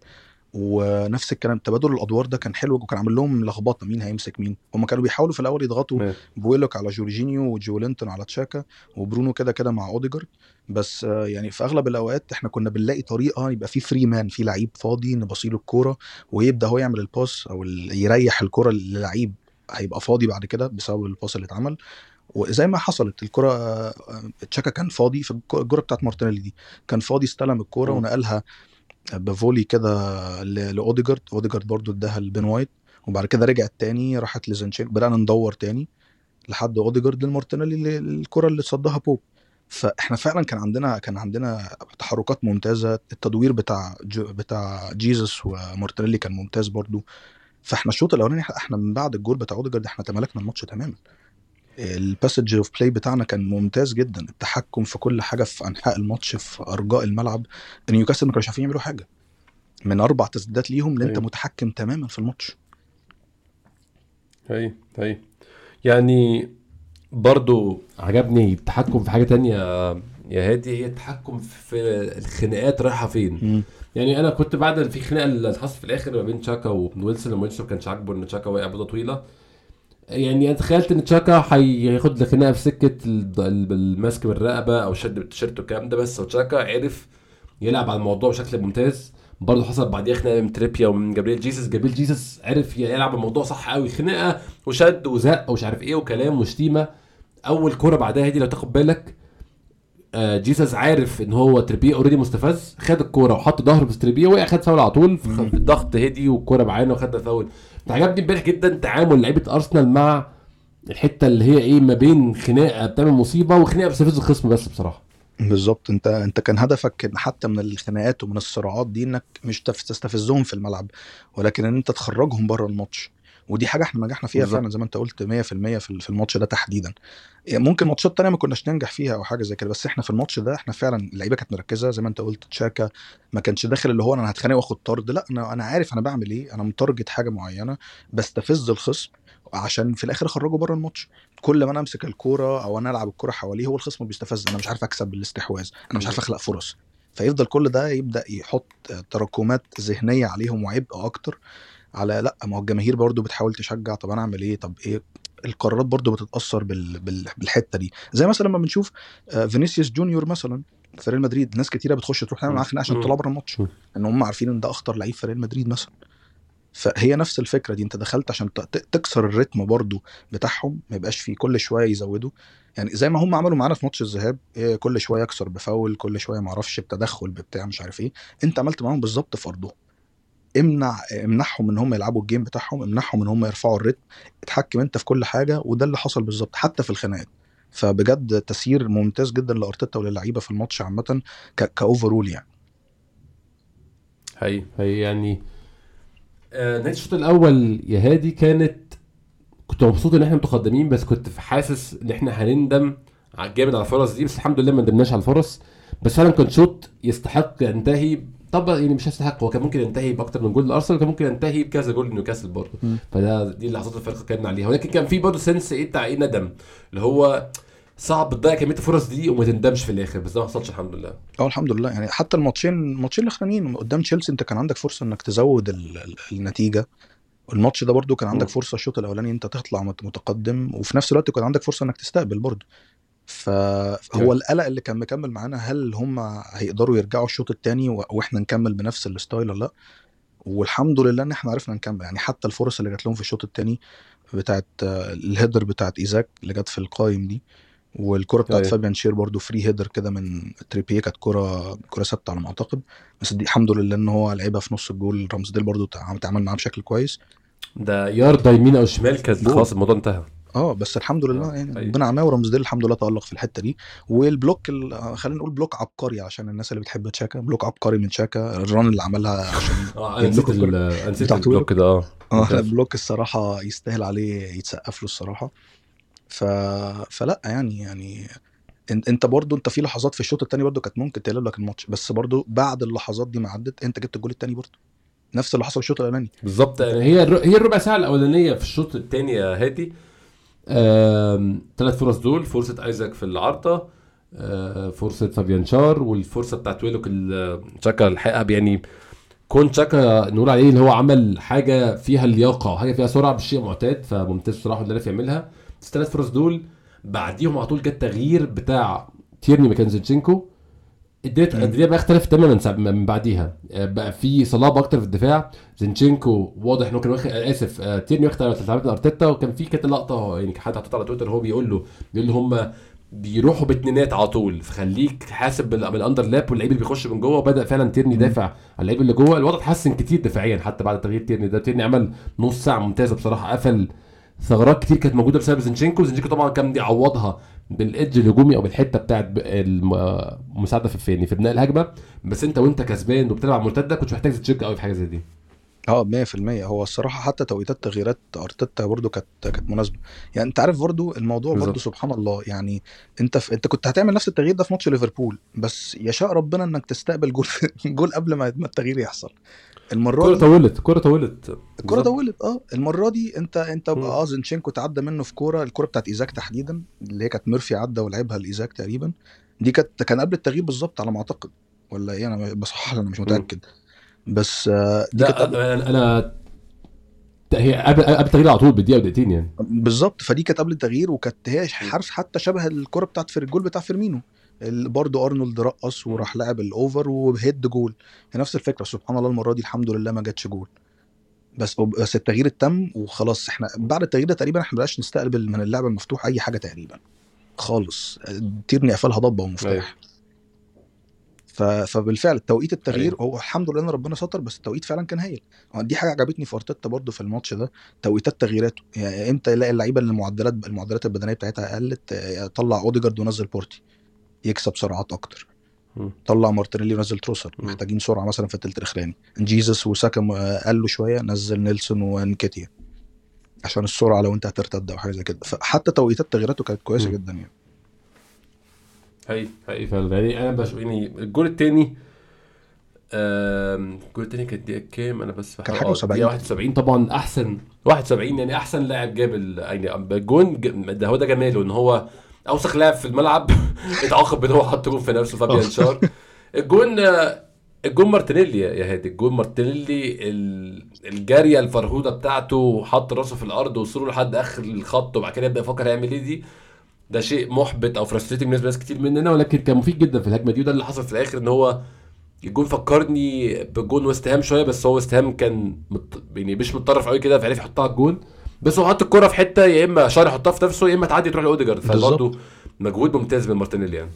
ونفس الكلام تبادل الأدوار ده كان حلو وكان عامل لهم لخبطة مين هيمسك مين هم كانوا بيحاولوا في الأول يضغطوا. بويلوك على جورجينيو وجولينتون على تشاكا وبرونو كده كده مع أوديجارد بس يعني في أغلب الأوقات إحنا كنا بنلاقي طريقة يبقى في free man في لعيب فاضي نبصيله الكورة ويبدأ هو يعمل ال pass أو يريح الكورة للعيب هيبقى فاضي بعد كده بسبب ال pass اللي اتعمل وزي ما حصلت الكرة آه، تشاكا كان فاضي في الك- الكرة بتاعت مارتينيلي دي كان فاضي استلم الكرة مم. ونقلها ب volley كده لأوديجارد. أوديجارد برضو اداها لبن وايت وبعد كده رجعت تاني راحت لزينشين بدأنا ندور تاني لحد أوديجارد لمارتينيلي اللي- الكرة اللي صدها بوب. فإحنا فعلا كان عندنا كان عندنا تحركات ممتازة. التدوير بتاع جو بتاع جيزس ومارتينيلي كان ممتاز برضو. فإحنا الشوط الأولاني إحنا من بعد الجول بتاع أوديجارد إحنا تملكنا الماتش تماما. ال passage of play بتاعنا كان ممتاز جدا. التحكم في كل حاجة في أنحاء الماتش في أرجاء الملعب. نيوكاسل ما كانوش عارفين يعملوا حاجة. من أربع تسديدات ليهم إن أنت أيوة. متحكم تماما في الماتش. اي اي يعني برضو عجبني التحكم في حاجة تانية يا هادي هي التحكم في الخناقات رايحة فين. يعني أنا كنت بعد في خناقة اللي حصلت في الآخر ما بين تشاكا وويلسون لما ويلسون ما كانش عاجبه إن تشاكا واقع بوضه طويلة. يعني أنا تخيلت إن تشاكا هياخد الخناقه في سكة ال- ال- المسك بالرقبة أو شد بالتيشيرت والكلام ده بس. وتشاكا عرف يلعب على الموضوع بشكل ممتاز. برضه حصل بعديها خناقة من تريبيه ومن جابريل جيسوس. جابريل جيسوس عرف يلعب الموضوع صح قوي خناقة وشد وزق ومش عارف إيه وكلام وشتيمة. أول كورة بعدها دي لو تاخد بالك آه، جيسوس عارف إن هو تريبيه already مستفز. خد الكورة وحط ظهره في تريبيه وقع خد فاول على طول. مم. الضغط هدي والكوره معانا وخدنا فاول. عجبني امبارح جدا تعامل لعيبة أرسنال مع الحتة اللي هي إيه ما بين خناقة بتعمل مصيبة وخناقة بتستفز الخصم بس بصراحة. بالظبط. انت انت كان هدفك حتى من الخناقات ومن الصراعات دي إنك مش تف- تستفزهم في الملعب ولكن إن أنت تخرجهم بره الماتش. ودي حاجة إحنا نجحنا فيها. فعلا زي ما انت قلت 100% في ال- في الماتش ده تحديدا. يعني ممكن ماتشات تانية ما كناش ننجح فيها أو حاجة زي كده بس إحنا في الماتش ده إحنا فعلا اللعيبة كانت مركزة زي ما انت قلت تشاكا ما كانش داخل اللي هو أنا هتخانق واخد طرد لا أنا أنا عارف أنا بعمل إيه أنا متارجت حاجة معينة بستفز الخصم عشان في الآخر أخرجه بره الماتش. كل ما أنا أمسك الكورة أو أنا ألعب الكورة حواليه هو الخصم بيستفز أنا مش عارف أكسب بالاستحواذ أنا مش عارف أخلق فرص. فيفضل كل ده يبدأ يحط تراكمات ذهنية عليهم وعبء أكتر. على لأ ما هو الجماهير برضو بتحاول تشجع طب أنا أعمل إيه؟ طب إيه؟ القرارات برضو بتتأثر بال... بال... بالحتة دي. زي مثلا لما بنشوف آه، فينيسيوس جونيور مثلا في ريال مدريد ناس كتيرة بتخش تروح تعمل معاه خناقة عشان. تطلع بره الماتش. ان هم عارفين إن ده أخطر لعيب في ريال مدريد مثلا. فهي نفس الفكرة دي أنت دخلت عشان تكسر ال rhythm برضو بتاعهم ما يبقاش فيه كل شوية يزودوا. يعني زي ما هم عملوا معانا في ماتش الذهاب إيه، كل شوية يكسر بفاول كل شوية ما أعرفش بتدخل بتاع مش عارف إيه. أنت عملت معاهم بالظبط في أرضهم. امنع امنعهم ان هم يلعبوا ال game بتاعهم امنعهم ان هم يرفعوا ال rhythm اتحكم انت في كل حاجة وده اللي حصل بالظبط حتى في الخناقات. فبجد تسيير ممتاز جدا لأرتيتا وللعيبة في الماتش عامة ك overall يعني. هي هي يعني آه، نهاية الشوط الأول يا هادي كانت كنت مبسوط إن إحنا متقدمين بس كنت حاسس إن إحنا هنندم جامد على الفرص دي بس الحمد لله ما ندمناش على الفرص. بس فعلا كان شوط يستحق ينتهي طبعا يعني مش يستحق هو كان ممكن ينتهي بأكتر من جول لأرسنال كان ممكن ينتهي بكذا جول لنيوكاسل برضه. فده دي اللحظات الفارقة اتكلمنا عليها. ولكن كان في برضه sense إيه بتاع إيه ندم. اللي هو صعب تضيع كمية الفرص دي وما تندمش في الآخر. بس ده ما حصلش الحمد لله. آه الحمد لله. يعني حتى الماتشين الماتشين الأخرانيين قدام تشيلسي أنت كان عندك فرصة إنك تزود ال- ال- النتيجة. الماتش ده برضو كان عندك. فرصة الشوط الأولاني أنت تطلع مت- متقدم وفي نفس الوقت كان عندك فرصة إنك تستقبل برضو أيوة. فهو القلق اللي كان مكمل معانا هل هم هيقدروا يرجعوا الشوط الثاني وإحنا نكمل بنفس ال style ولا لأ؟ والحمد لله إن إحنا عرفنا نكمل. يعني حتى الفرص اللي جات لهم في الشوط الثاني بتاعت ال header بتاعت إيزاك اللي جت في القايم دي والكرة بتاعت أيوة. فابيان شير برضو free header كده من تريبيه كانت كرة كرة ثابتة على ما أعتقد. بس دي الحمد لله إن هو لعبها في نص الجول. رامزديل برضو تع- اتعامل معاه بشكل كويس. ده يارده يمين أو شمال كانت. خلاص الموضوع انتهى. آه بس الحمد لله آه، يعني أيوة. ربنا عماه ورمزديل الحمد لله تألق في الحتة دي وال block ال- خلينا نقول block عبقري عشان الناس اللي بتحب تشاكا block عبقري من شاكا ال run اللي عملها عشان آه نسيت نسيت. ال block ده آه آه ممتاز. ال block الصراحة يستاهل عليه يتسقف له الصراحة ف... فلا يعني يعني انت أنت برضو أنت في لحظات في الشوط الثاني برضو كانت ممكن تقلب لك الماتش بس برضو بعد اللحظات دي ما عدت أنت جبت الجول الثاني برضو نفس اللي حصل في الشوط الأولاني بالظبط يعني هي الر- هي الربع ساعة الأولانية في الشوط الثاني يا هادي ثلاث فرص دول فرصة آيزاك في العارضه آه، فرصة فابيان شار والفرصة بتاعت ويلوك تشاكا الحقها يعني كون تشاكا نقول عليه اللي هو عمل حاجة فيها اللياقة وحاجة فيها سرعة مش شيء معتاد فممتاز بصراحة اللي عرف يعملها. الثلاث فرص دول بعديهم على طول جه التغيير بتاع تيرني مكان زينشينكو اديت مم. الدنيا بقى اختلف تماما من بعديها. آه، بقى في صلابة أكتر في الدفاع. زينشينكو واضح إنه كان واخد آه، آسف آه، تيرني واخد على ارتيتا وكان في كانت لقطة يعني حد حاططها على تويتر هو بيقول له بيقول له هم بيروحوا باتنينات على طول. فخليك حاسب بال- بال underlap واللعيب اللي بيخش من جوه. وبدأ فعلا تيرني يدافع على اللعيب اللي جوه. الوضع اتحسن كتير دفاعيا حتى بعد تغيير تيرني ده. تيرني عمل نص ساعة ممتازة بصراحة قفل ثغرات كتير كانت موجودة بسبب زينشينكو. زينشينكو طبعا كان بيعوضها بال edge الهجومي أو بالحتة بتاعت المساعدة في يعني في بناء الهجمة. بس أنت وأنت كسبان وبتلعب مرتدة كنت محتاج check قوي في حاجة زي دي. آه 100% هو الصراحة حتى توقيتات تغييرات أرتيتا برضو كانت كانت مناسبة. يعني أنت عارف برضو الموضوع بالظبط. سبحان الله يعني أنت في أنت كنت هتعمل نفس التغيير ده في ماتش ليفربول بس يشاء ربنا إنك تستقبل goal goal قبل ما التغيير يحصل. المرة كرة دي طولت كرة طولت. بالظبط. طولت آه. المرة دي انت أنت. آه زينشينكو تعدى منه في كورة الكرة بتاعت إيزاك تحديدا اللي هي كانت ميرفي عدى ولعبها لإيزاك تقريبا. دي كانت كان قبل التغيير بالظبط على ما أعتقد. ولا إيه؟ أنا بصحح أنا مش متأكد. بس آه دي كانت قبل لا أنا أنا هي قبل قبل التغيير على طول بدقيقة ودقيقتين يعني. بالظبط. فدي كانت قبل التغيير وكانت هي حرف حتى شبه الكرة بتاعت في الجول بتاع فيرمينو. برضه أرنولد رقص وراح لعب ال over و head goal. هي نفس الفكرة سبحان الله المرة دي الحمد لله ما جاتش جول. بس بس التغيير التم وخلاص إحنا بعد التغيير ده تقريبا إحنا مبقاش نستقبل من اللعب المفتوح أي حاجة تقريبا. خالص. تيرني قفلها ضبة ومفتاح. أيوة. ف... فبالفعل التوقيت التغيير أيوة. هو الحمد لله إن ربنا ستر بس التوقيت فعلا كان هايل. دي حاجة عجبتني في أرتيتا برضو في الماتش ده توقيتات تغييراته. يعني إمتى يلاقي اللعيبة اللي المعدلات المعدلات البدنية بتاعتها قلت طلع أوديجارد ونزل بارتي. يكسب سرعات أكتر. طلع مارتينيلي ونزل تروسارد. محتاجين سرعة مثلا في التلت الأخراني جيزس وساكا آه، قلوا شوية نزل نيلسون ونكيتيا عشان السرعة لو أنت هترتد أو حاجة زي كده فحتى توقيتات تغييراته كانت كويسة. جدا يعني هي هي فعلا يعني أنا بشوف يعني الجول الثاني الجول الثاني كانت دقيقة كام أنا بس كان بحاول- حاجة آه، وسبعين. دقيقة 71 طبعا أحسن 71 يعني أحسن لاعب جاب يعني الجون ده هو ده جماله إن هو أوسخ لاعب في الملعب. إتعاقب بان هو حط جون في نفسه فابيان شير الجون الجون مارتينيلي يا هادي. الجون مارتينيلي ال- الجارية الفرهودة بتاعته حط راسه في الأرض وصوله لحد آخر الخط وبعد كده يبدأ يفكر هيعمل إيه دي. ده شيء محبط أو frustrating بالنسبة لناس كتير مننا ولكن كان مفيد جدا في الهجمة دي وده اللي حصل في الآخر إن هو الجون فكرني بجون ويست هام شوية بس هو ويست هام كان مت... يعني مش متطرف قوي كده فعرف يحطها الجون. بس هو حط الكرة في حتة يا إما شير يحطها في نفسه يا إما تعدي تروح لأوديجارد. فبرضه مجهود ممتاز من مارتينيلي يعني.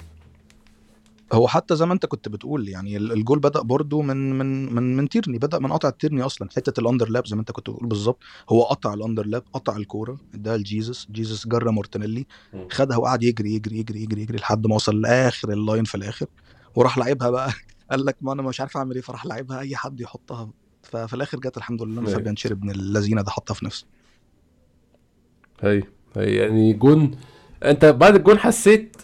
هو حتى زي ما أنت كنت بتقول يعني ال- الجول بدأ برضو من من من من تيرني بدأ من قطع تيرني أصلا. حتة ال underlap زي ما أنت كنت بتقول بالظبط هو قطع ال underlap قطع الكورة اداها لجيزس جيزس جرى مارتينيلي. خدها وقعد يجري يجري يجري يجري يجري لحد ما وصل لآخر ال line في الآخر. وراح لعبها بقى. قال لك ما أنا مش عارف أعمل إيه فراح لعبها أي حد يحطها. ففي الآخر جت الحمد لله. فابيان شير ابن اللذينة ده حطها في نفسه. هي هي يعني جون انت بعد الجون حسيت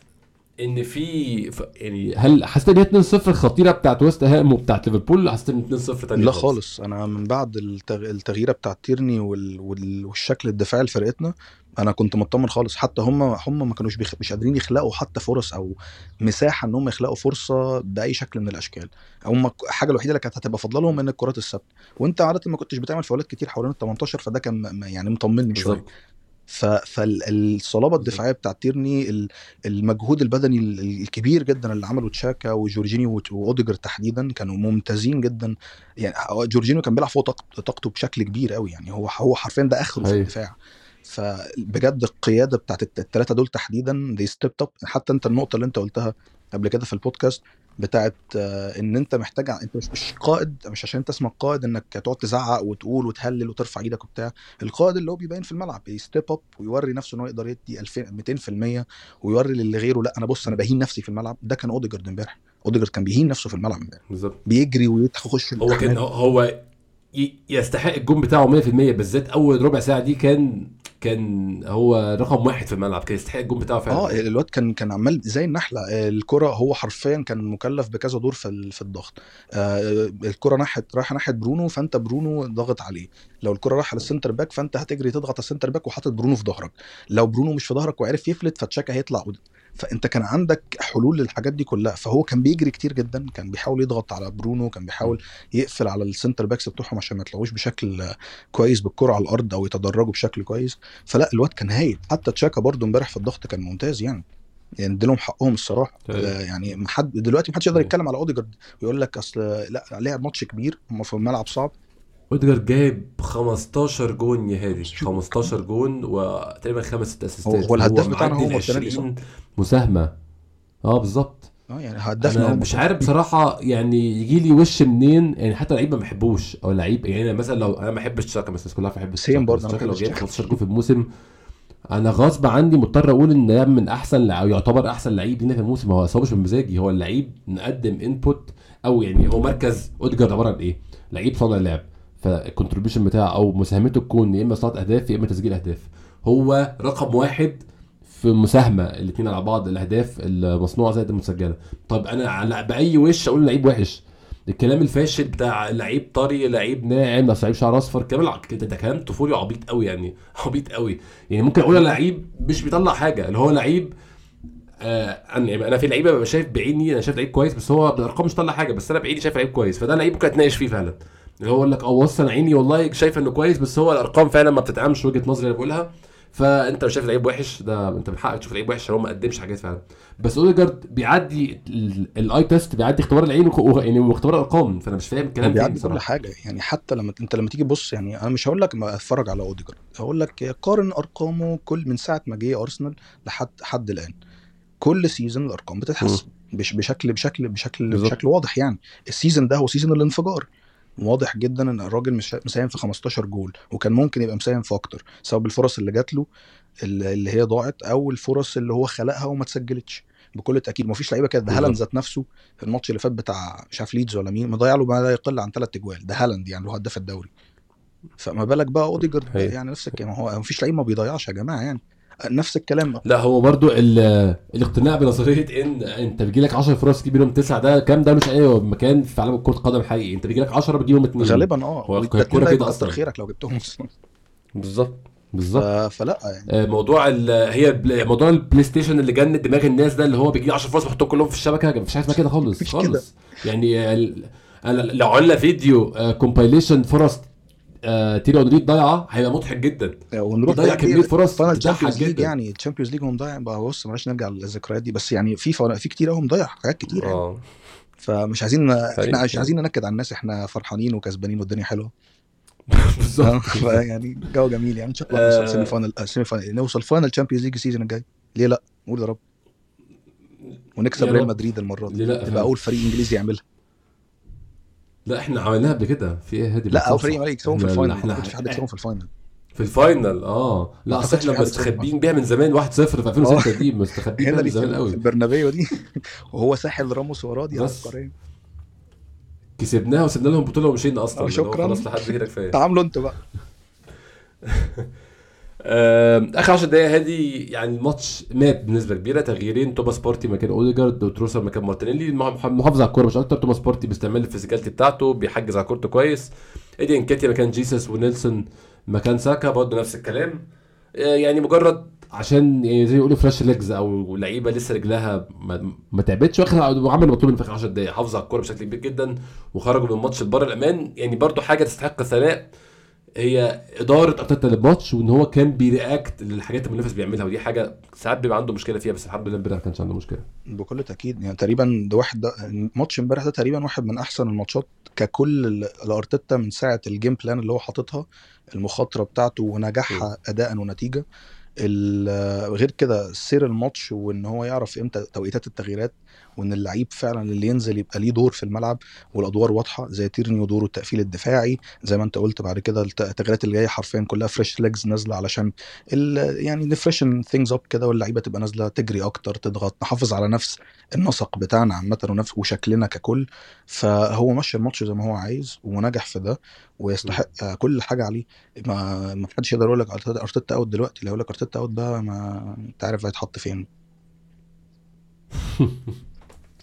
ان في ف... يعني هل حسيت ان هي 2-0 الخطيره بتاعت ويست هام وبتاعت ليفربول؟ حسيت ان 2-0 تانية لا خالص. أنا من بعد التغ... التغييرة بتاعت تيرني وال... وال... والشكل الدفاعي لفرقتنا أنا كنت مطمن خالص. حتى هم هم ما كانوش بيخ... مش قادرين يخلقوا حتى فرص أو مساحة ان هم يخلقوا فرصة بأي شكل من الأشكال. هم الحاجة الوحيدة اللي كانت هتبقى فاضلة لهم إن الكرات الثابته وانت عادة ما كنتش بتعمل فاولات كتير حوالين ال 18 فده كان يعني مطمني شوية. فالصلابه الدفاعية بتاعت تيرني ال- المجهود البدني ال- الكبير جدا اللي عمله تشاكا وجورجينيو وأوديجارد تحديدا كانوا ممتازين جدا. يعني جورجينيو كان بيلعب فوق طاقت- طاقته بشكل كبير قوي. يعني هو هو حرفيا ده آخره في. الدفاع. فبجد القيادة بتاعت الثلاثه دول تحديدا دي step up حتى أنت النقطة اللي أنت قلتها قبل كده في البودكاست بتاعت آه، إن أنت محتاج أنت مش مش قائد مش عشان أنت اسمك قائد إنك تقعد تزعق وتقول وتهلل وترفع إيدك وبتاع. القائد اللي هو بيبين في الملعب ي step up ويوري نفسه إن هو يقدر يدي 2000 200% ويوري للي غيره لأ أنا بص أنا بهين نفسي في الملعب. ده كان أوديجارد إمبارح. أوديجارد كان بيهين نفسه في الملعب إمبارح. بالظبط. بيجري ويخش هو كان. هو يستحق الجون بتاعه 100% بالذات أول ربع ساعة دي كان كان هو رقم واحد في الملعب كان يستحق الجون بتاعه فعلا. آه الواد كان كان عمال زي النحلة. الكرة هو حرفيا كان مكلف بكذا دور في في الضغط. آه الكرة ناحيه رايحة ناحية برونو فأنت برونو ضاغط عليه. لو الكرة رايحة لل centre back فأنت هتجري تضغط على ال centre back وحاطط برونو في ظهرك. لو برونو مش في ظهرك وعرف يفلت فتشاكا هيطلع. فانت كان عندك حلول للحاجات دي كلها. فهو كان بيجري كتير جدا كان بيحاول يضغط على برونو كان بيحاول يقفل على ال centre backs بتوعهم عشان ما يطلعوش بشكل كويس بالكرة على الأرض أو يتدرجوا بشكل كويس. فلا الواد كان هايل. حتى تشاكا برضو امبارح في الضغط كان ممتاز يعني. يعني اديلهم حقهم الصراحة. طيب. آه، يعني محد دلوقتي محدش يقدر طيب. يتكلم على أوديجارد ويقول لك أصل لا لعب ماتش كبير في الملعب صعب. اوديجارد جايب 15 جون يا هادي شوف. 15 جون وتقريبا خمس ست أسيستات. هو- هو الهداف بتاعنا هو معدي ال مارتينيلي، صح؟ 20 مساهمة. آه بالظبط آه يعني هدفنا أنا مش عارف بصراحة يعني يجي لي وش منين. يعني حتى لعيب ما بحبوش. أو لعيب يعني أنا مثلا لو أنا ما بحبش تشاكا بس الناس كلها بتحب تشاكا. برضه، لو جايب تشاكا. 15 جون في الموسم أنا غصب عني مضطر أقول إن ده من أحسن أو يعتبر أحسن لعيب لينا في الموسم. هو هو مش بمزاجي هو اللعيب مقدم input أو يعني هو مركز. اوديجارد عبارة عن إيه؟ لعيب صانع لعب. فال contribution بتاعه أو مساهمته تكون يا إما صناعه أهداف يا إما تسجيل أهداف. هو رقم واحد في مساهمة الاثنين على بعض الأهداف المصنوعة زائد المسجلة. طب أنا على بأي وش أقول لعيب وحش؟ الكلام الفاشل بتاع لعيب طري لعيب ناعم بس لعيب شعر أصفر كلام ده, كلام طفولي عبيط قوي يعني عبيط قوي يعني ممكن أقول لعيب مش بيطلع حاجة اللي هو لعيب آه أنا يعني أنا في لعيبة ببقى شايف بعيني أنا شايف لعيب كويس بس هو بالارقام مش طلع حاجة بس أنا بعيني شايف لعيب كويس فده لعيب ممكن أتناقش فيه فعلا. اللي هو يقول لك آه بص أنا عيني. والله شايف إنه كويس بس هو الأرقام فعلا ما بتدعمش وجهة نظري اللي بقولها. فأنت مش شايف لعيب وحش؟ ده أنت من حقك تشوف لعيب وحش هو ما قدمش حاجات فعلا. بس أوديجارد بيعدي ال- الـ eye test بيعدي اختبار العين يعني واختبار الأرقام. فأنا مش فاهم الكلام فين بيعدي كل حاجة. يعني حتى لما أنت لما تيجي تبص يعني أنا مش هقول لك ما أتفرج على أوديجارد. هقول لك قارن أرقامه كل من ساعة ما جه أرسنال لحد حد الآن. كل season الأرقام بتتحسن. بش بشكل بشكل بشكل بالظبط. بشكل واضح يعني. ال season ده هو season الانفجار. واضح جدا إن الراجل مش مساهم في 15 جول وكان ممكن يبقى مساهم في أكتر سواء بالفرص اللي جات له اللي هي ضاعت أو الفرص اللي هو خلقها وما اتسجلتش بكل تأكيد مفيش لعيبة كده. ده هالاند. ذات نفسه في الماتش اللي فات بتاع مش عارف ليدز ولا مين مضيع له ما لا يقل عن ثلاث أجوال. ده هالاند يعني اللي هو هداف الدوري. فما بالك بقى أوديجارد. يعني نفس الكلام. هو مفيش لعيب ما بيضيعش يا جماعة يعني. نفس الكلام لا هو برضو ال- الاقتناع بنظرية إن أنت بيجي لك 10 فرص تجيب منهم 9 ده كام ده مش أي مكان في عالم كره قدم حقيقي. أنت بيجي لك 10 بتجيب منهم 2 غالبا آه. هو ده كده. كتر خيرك لو جبتهم أصلا. بالظبط. بالظبط. فلا يعني. آه، موضوع هي موضوع ال PlayStation اللي جنن دماغ الناس ده اللي هو بيجي 10 فرص بيحطهم كلهم في الشبكة مفيش حاجة اسمها كده خالص خالص. يعني لو عملنا فيديو compilation فرص آه، تيري اونري ضايعه هيبقى مضحك جدا. ونروح ضيع إيه، فرص تضحك جدا. يعني ال Champions League هو مضيع بقى بص معلش نرجع للذكريات دي بس يعني في في كتير قوي مضيع حاجات كتير يعني. آه. فمش عايزين إحنا. مش عايزين ننكد على الناس إحنا فرحانين وكسبانين والدنيا حلوة. بالظبط. يعني جو جميل يعني. إن شاء الله آه. نوصل semi final آه، semi final نوصل final Champions League ال season الجاي. ليه لأ؟ قول يا رب. ونكسب يا ريال. مدريد المرة دي. تبقى. أول فريق إنجليزي يعملها. لا إحنا عملناها قبل كده. في إيه؟ هادي لا بتصفصف. فريق انجليزي يكسبهم في ال final. إحنا ما في حد يكسبهم في ال final. في ال final آه. لا ما أصل إحنا مستخبين بيها من زمان 1-0 في 2006 دي مستخبين هنا بيها من زمان قوي البرنابيو دي. وهو ساحل راموس وراه دي بس. عبقريه كسبناها وسيبنا لهم بطولة ومشينا أصلا. آه، شكراً. خلاص لحد كده كفاية. تعاملوا أنتوا بقى. آخر 10 دقايق هادي يعني الماتش مات بنسبة كبيرة. تغييرين توماس بارتي مكان أوديجارد وتروسارد مكان مارتينيلي. محافظ على الكورة مش أكتر. توماس بارتي باستعمال ال physicality بتاعته بيحجز على كورته كويس. إيدي انكاتيا مكان جيسس ونيلسون مكان ساكا برضه نفس الكلام. آه، يعني مجرد عشان يعني زي يقولوا fresh legs أو لعيبة لسه رجلها ما, ما تعبتش واخد وعمل مطلوب من في آخر 10 دقايق. حافظ على الكورة بشكل كبير جدا وخرجوا من الماتش لبره الأمان. يعني برضه حاجة تستحق الثناء. هي إدارة ارتيتا للماتش وإن هو كان بي react للحاجات اللي المنافس بيعملها ودي حاجة ساعات بيبقى عنده مشكلة فيها بس الحمد لله امبارح ما كانش عنده مشكلة. بكل تأكيد يعني تقريبا ده واحد ده ماتش امبارح ده تقريبا واحد من أحسن الماتشات ككل لارتيتا من ساعة ال game plan اللي هو حاططها المخاطرة بتاعته ونجاحها اداء ونتيجة. غير كده سير الماتش وإن هو يعرف إمتى توقيتات التغييرات وإن اللعيب فعلا اللي ينزل يبقى ليه دور في الملعب والأدوار واضحة زي تيرني ودوره التقفيل الدفاعي زي ما أنت قلت بعد كده الت- التغييرات اللي جاية حرفيا كلها fresh legs نازلة علشان يعني ن freshen things up كده واللعيبة تبقى نازلة تجري أكتر تضغط نحافظ على نفس النسق بتاعنا عامة ونفس وشكلنا ككل. فهو مشى الماتش زي ما هو عايز ونجح في ده ويستحق كل حاجة عليه. ما ما حدش يقدر يقول لك أرتيتا out دلوقتي لو يقول لك أرتيتا out ده ما أنت عارف هيتحط فين.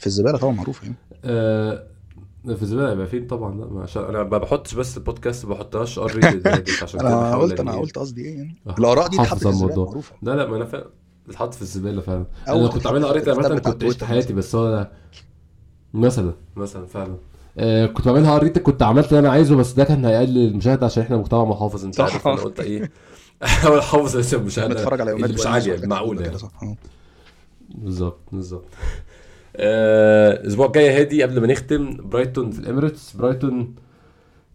في الزبالة طبعا معروف يعني. آه، في الزبالة يبقى فين؟ طبعا لا ما عشان أنا ما بحطش بس البودكاست ما بحطهاش R rated عشان أنا قلت أنا إني- قلت قصدي إيه يعني؟ آه، الآراء دي اتحطت في الزبالة الموضوع. معروفة. لا لا ما أنا فعلا بتحط في الزبالة فعلا. أنا كنت عاملها R rated بتاع كنت عشت حياتي بس هو مثلا مثلا فعلا. آه كنت بعملها R rated كنت عملت اللي أنا عايزه بس ده كان هيقلل المشاهدة عشان إحنا مجتمع محافظ أنت. عارف أنا قلت إيه؟ احاول احافظ لسه المشاهده بنتفرج على مش وحاجات معقوله يعني. بالظبط بالظبط. الأسبوع الجاي هادي قبل ما نختم برايتون في الإميريتس. برايتون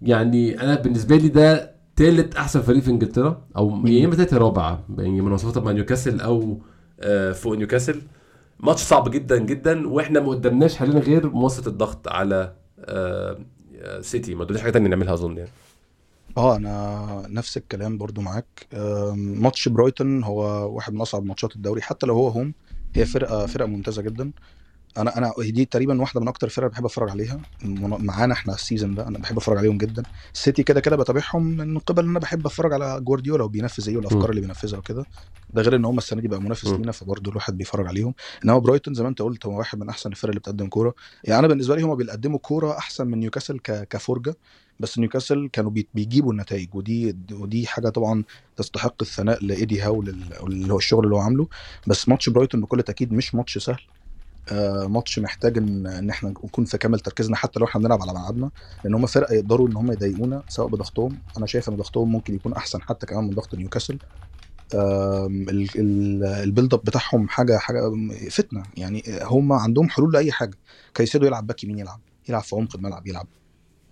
يعني أنا بالنسبة لي ده تالت أحسن فريق في إنجلترا أو يا إما تالت رابع يعني مناصفه مع نيوكاسل أو آه، فوق نيوكاسل. ماتش صعب جدا جدا وإحنا ما قدامناش حاليا غير مواصلة الضغط على آه، آه، سيتي. ما قدامناش حاجة تانية نعملها أظن يعني. آه أنا نفس الكلام برضو معاك. ماتش برايتون هو واحد من أصعب ماتشات الدوري حتى لو هو home هي فرقة فرقة ممتازة جدا. أنا أنا دي تقريبا واحدة من أكتر الفرق بحب أتفرج عليها. معانا إحنا ال season ده أنا بحب أتفرج عليهم جدا. السيتي كده كده بتابعهم من قبل إن أنا بحب أتفرج على جوارديولا وبينفذ إيه والأفكار. اللي بينفذها وكده. ده غير إن هم السنة دي بقى منافس. لينا فبرضه الواحد بيتفرج عليهم. إنما برايتون زي ما أنت قلت هو واحد من أحسن الفرق اللي بتقدم كورة. يعني أنا بالنسبة لي هم بيقدموا كورة أحسن من نيوكاسل كفرجة. بس نيوكاسل كانوا بي- بيجيبوا النتائج ودي ودي حاجة طبعا تستحق الثناء لإيدي هاو لل- اللي هو الشغل اللي هو عامله. بس ماتش برايتون بكل تأكيد مش ماتش سهل. ماتش محتاج ان إن إحنا نكون في كامل تركيزنا حتى لو إحنا بنلعب على ملعبنا لأن هم فرقه يقدروا إن هم يضايقونا سواء بضغطهم. أنا شايف إن ضغطهم ممكن يكون أحسن حتى كمان من ضغط نيوكاسل. ال build up بتاعهم حاجة حاجة فتنة. يعني هم عندهم حلول لأي حاجة. كايسيدو يلعب back يمين يلعب. يلعب في عمق الملعب يلعب.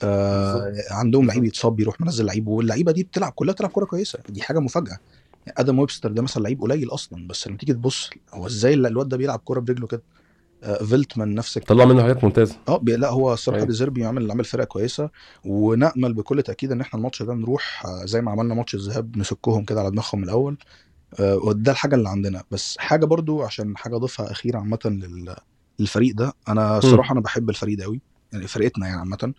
آه عندهم لعيب يتصاب يروح منزل لعيب واللعيبة دي بتلعب كلها بتلعب كورة كويسة. دي حاجة مفاجأة. يعني آدم ويبستر ده مثلا لعيب قليل أصلا بس لما تيجي تبص هو إزاي الواد ده بيلعب كورة برجله كده؟ آه فيلتمان نفس الكلام. طلع منه حاجات ممتازة. آه لا هو الصراحة أيوة. ديزيربي عامل عامل فرقة كويسة ونأمل بكل تأكيد إن إحنا الماتش ده نروح آه، زي ما عملنا ماتش الذهاب نسكهم كده على دماغهم من الأول. آه، وده الحاجة اللي عندنا. بس حاجة برضو عشان حاجة أضيفها أخيرة عامة لل- للفريق ده أنا الصراحة أنا بحب الفريق ده قوي يعني فرقتنا يعني عامة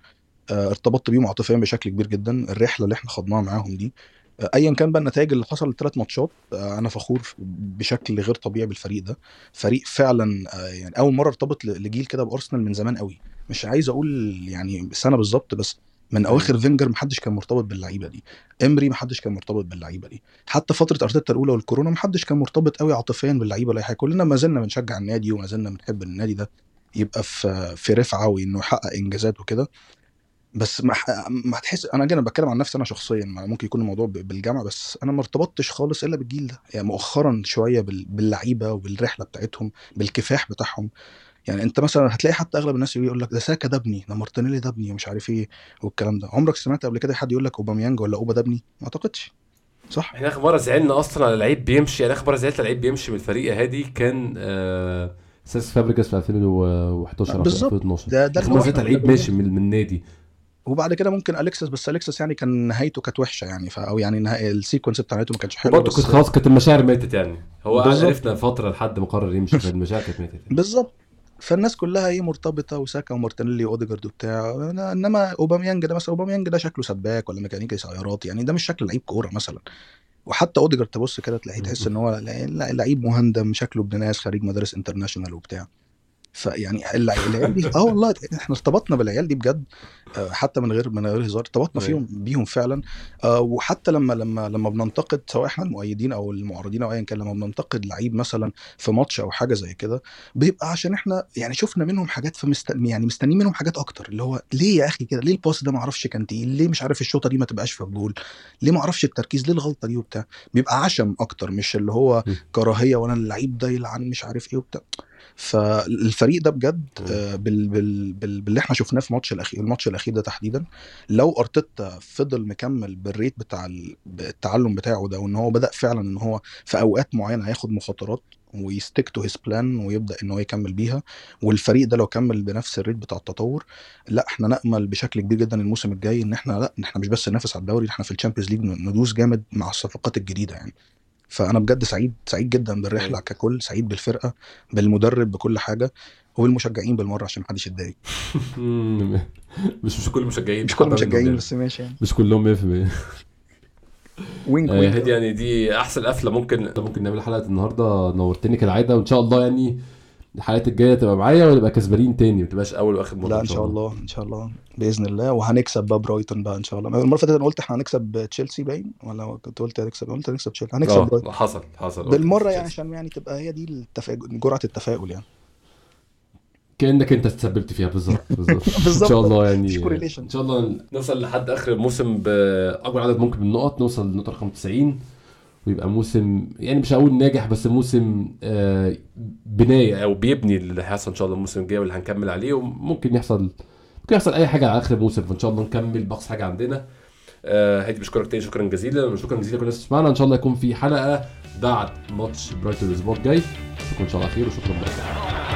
آه، ارتبطت بيهم عاطفيا بشكل كبير جدا. الرحلة اللي إحنا خضناها معاهم دي آه، ايا كان بقى النتائج اللي حصل الثلاث ماتشات آه، أنا فخور بشكل غير طبيعي بالفريق ده. فريق فعلا آه، يعني أول مرة ارتبط لجيل كده بأرسنال من زمان قوي. مش عايز أقول يعني سنة بالظبط بس من أواخر فينجر محدش كان مرتبط باللعيبة دي. إمري محدش كان مرتبط باللعيبة دي. حتى فترة أرتيتا الأولى والكورونا محدش كان مرتبط قوي عاطفيا باللعيبة ولا حاجة. كلنا ما زلنا بنشجع النادي وما زلنا بنحب النادي ده. يبقى في في رفعة وإنه يحقق إنجازات وكده. بس ما ح- ما هتحس أنا أنا بتكلم عن نفسي أنا شخصيا ما ممكن يكون الموضوع بالجامعة بس أنا ما ارتبطتش خالص إلا بالجيل ده. يعني مؤخرا شوية بال- باللعيبة وبالرحله بتاعتهم بالكفاح بتاعهم. يعني أنت مثلا هتلاقي حتى أغلب الناس يقول لك ده ساكا ده ابني ده مارتينيلي ده ابني ومش عارف إيه والكلام ده. عمرك سمعت قبل كده حد يقول لك أوباميانج ولا أوبا ده ابني؟ ما أعتقدش. صح؟ إحنا آخر مرة زعلنا أصلا على لعيب بيمشي يعني آخر مرة زعلت على لعيب بيمشي من الفريق هادي كان آه سيس فابريجاس في 2011 أو بالظبط. 2012 ده ده آخر مرة زعلت على لعيب ماشي من من النادي. وبعد كده ممكن أليكسس بس أليكسس يعني كان نهايته كانت وحشة يعني ف... أو يعني نهاية ال sequence بتاع نهايته ما كانش حلو وبرضه بس كنت خلاص كانت المشاعر ماتت يعني. هو. عرفنا فترة لحد ما قرر يمشي فالمشاعر كانت ماتت يعني. بالظبط. فالناس كلها إيه مرتبطة وساكا ومارتينيلي واوديجارد وبتاع. إنما أوباميانج ده مثلا أوباميانج ده شكله سباك ولا ميكانيكي سيارات يعني ده مش شكل لعيب كورة مثلا. وحتى اوديجارد تبص كده تلاقيه تحس إن هو لعيب مهندم شكله ابن ناس خريج مدارس international وبتاع. فيعني الع- العيال دي آه والله إحنا ارتبطنا بالعيال دي بجد آه، حتى من غير من غير هزار ارتبطنا أيوة. فيهم بيهم فعلا. آه، وحتى لما لما لما بننتقد سواء إحنا المؤيدين أو المعارضين أو ايا كان لما بننتقد لعيب مثلا في ماتش أو حاجة زي كده بيبقى عشان إحنا يعني شفنا منهم حاجات فمست... يعني مستنيين منهم حاجات أكتر اللي هو ليه يا أخي كده؟ ليه ال pass ده ما أعرفش كان تقيل؟ ليه مش عارف الشوطة دي ما تبقاش في الجول؟ ليه ما أعرفش التركيز؟ ليه الغلطة دي وبتاع؟ بيبقى عشم أكتر مش اللي هو. كراهية وأنا اللعيب ده يلعن مش عارف إيه وبتاع. فالفريق ده بجد. آه، بال بال بال باللي إحنا شفناه في الماتش الاخير الماتش الأخير ده تحديدا لو أرتيتا فضل مكمل بال rate بتاع ال- التعلم بتاعه ده وإن هو بدأ فعلا إن هو في أوقات معينة هياخد مخاطرات وي stick to his plan ويبدأ إن هو يكمل بيها والفريق ده لو كمل بنفس ال rate بتاع التطور لا إحنا نأمل بشكل كبير جدا الموسم الجاي إن إحنا لا إحنا مش بس ننافس على الدوري إحنا في ال Champions League ندوس جامد مع الصفقات الجديدة يعني فأنا بجد سعيد سعيد جدا بالرحلة أيوة. ككل سعيد بالفرقة بالمدرب بكل حاجة وبالمشجعين بالمرة عشان محدش يتضايق. مش مش كل المشجعين مش كل المشجعين بس ماشي يعني. مش كلهم 100% وينج آه، وينج هادي يعني دي أحسن قفلة ممكن ممكن نعمل حلقة النهارده نورتني كالعادة وإن شاء الله يعني الحلقات الجاية تبقى معايا ونبقى كسبانين تاني؟ ما تبقاش أول وآخر مرة لا إن شاء الله. إن شاء الله. بإذن الله. وهنكسب بقى برايتون بقى إن شاء الله. المرة اللي فاتت أنا قلت إحنا هنكسب تشيلسي باين؟ ولا كنت قلت هنكسب؟ قلت هنكسب تشيلسي. هنكسب برايتون. آه حصل. حصل بالمرة يعني عشان يعني تبقى هي دي التفاؤل جرعة التفاؤل يعني. كأنك أنت تسببت فيها بالظبط بالظبط. إن. شاء الله يعني. إن شاء الله نوصل لحد آخر الموسم بأكبر عدد ممكن من النقط نوصل لنقطه رقم 90 ويبقى موسم يعني مش هقول ناجح بس موسم آه، بناية. أو بيبني اللي هيحصل إن شاء الله الموسم الجاي واللي هنكمل عليه وممكن يحصل ممكن يحصل أي حاجة على آخر الموسم فإن شاء الله نكمل بأقصى حاجة عندنا. آه، هادي بشكرك تاني شكرا جزيلا. وشكرا جزيلا لكل الناس اللي تسمعنا إن شاء الله يكون في حلقة بعد ماتش برايتون الأسبوع الجاي. اشوفكم إن شاء الله خير وشكرا لكم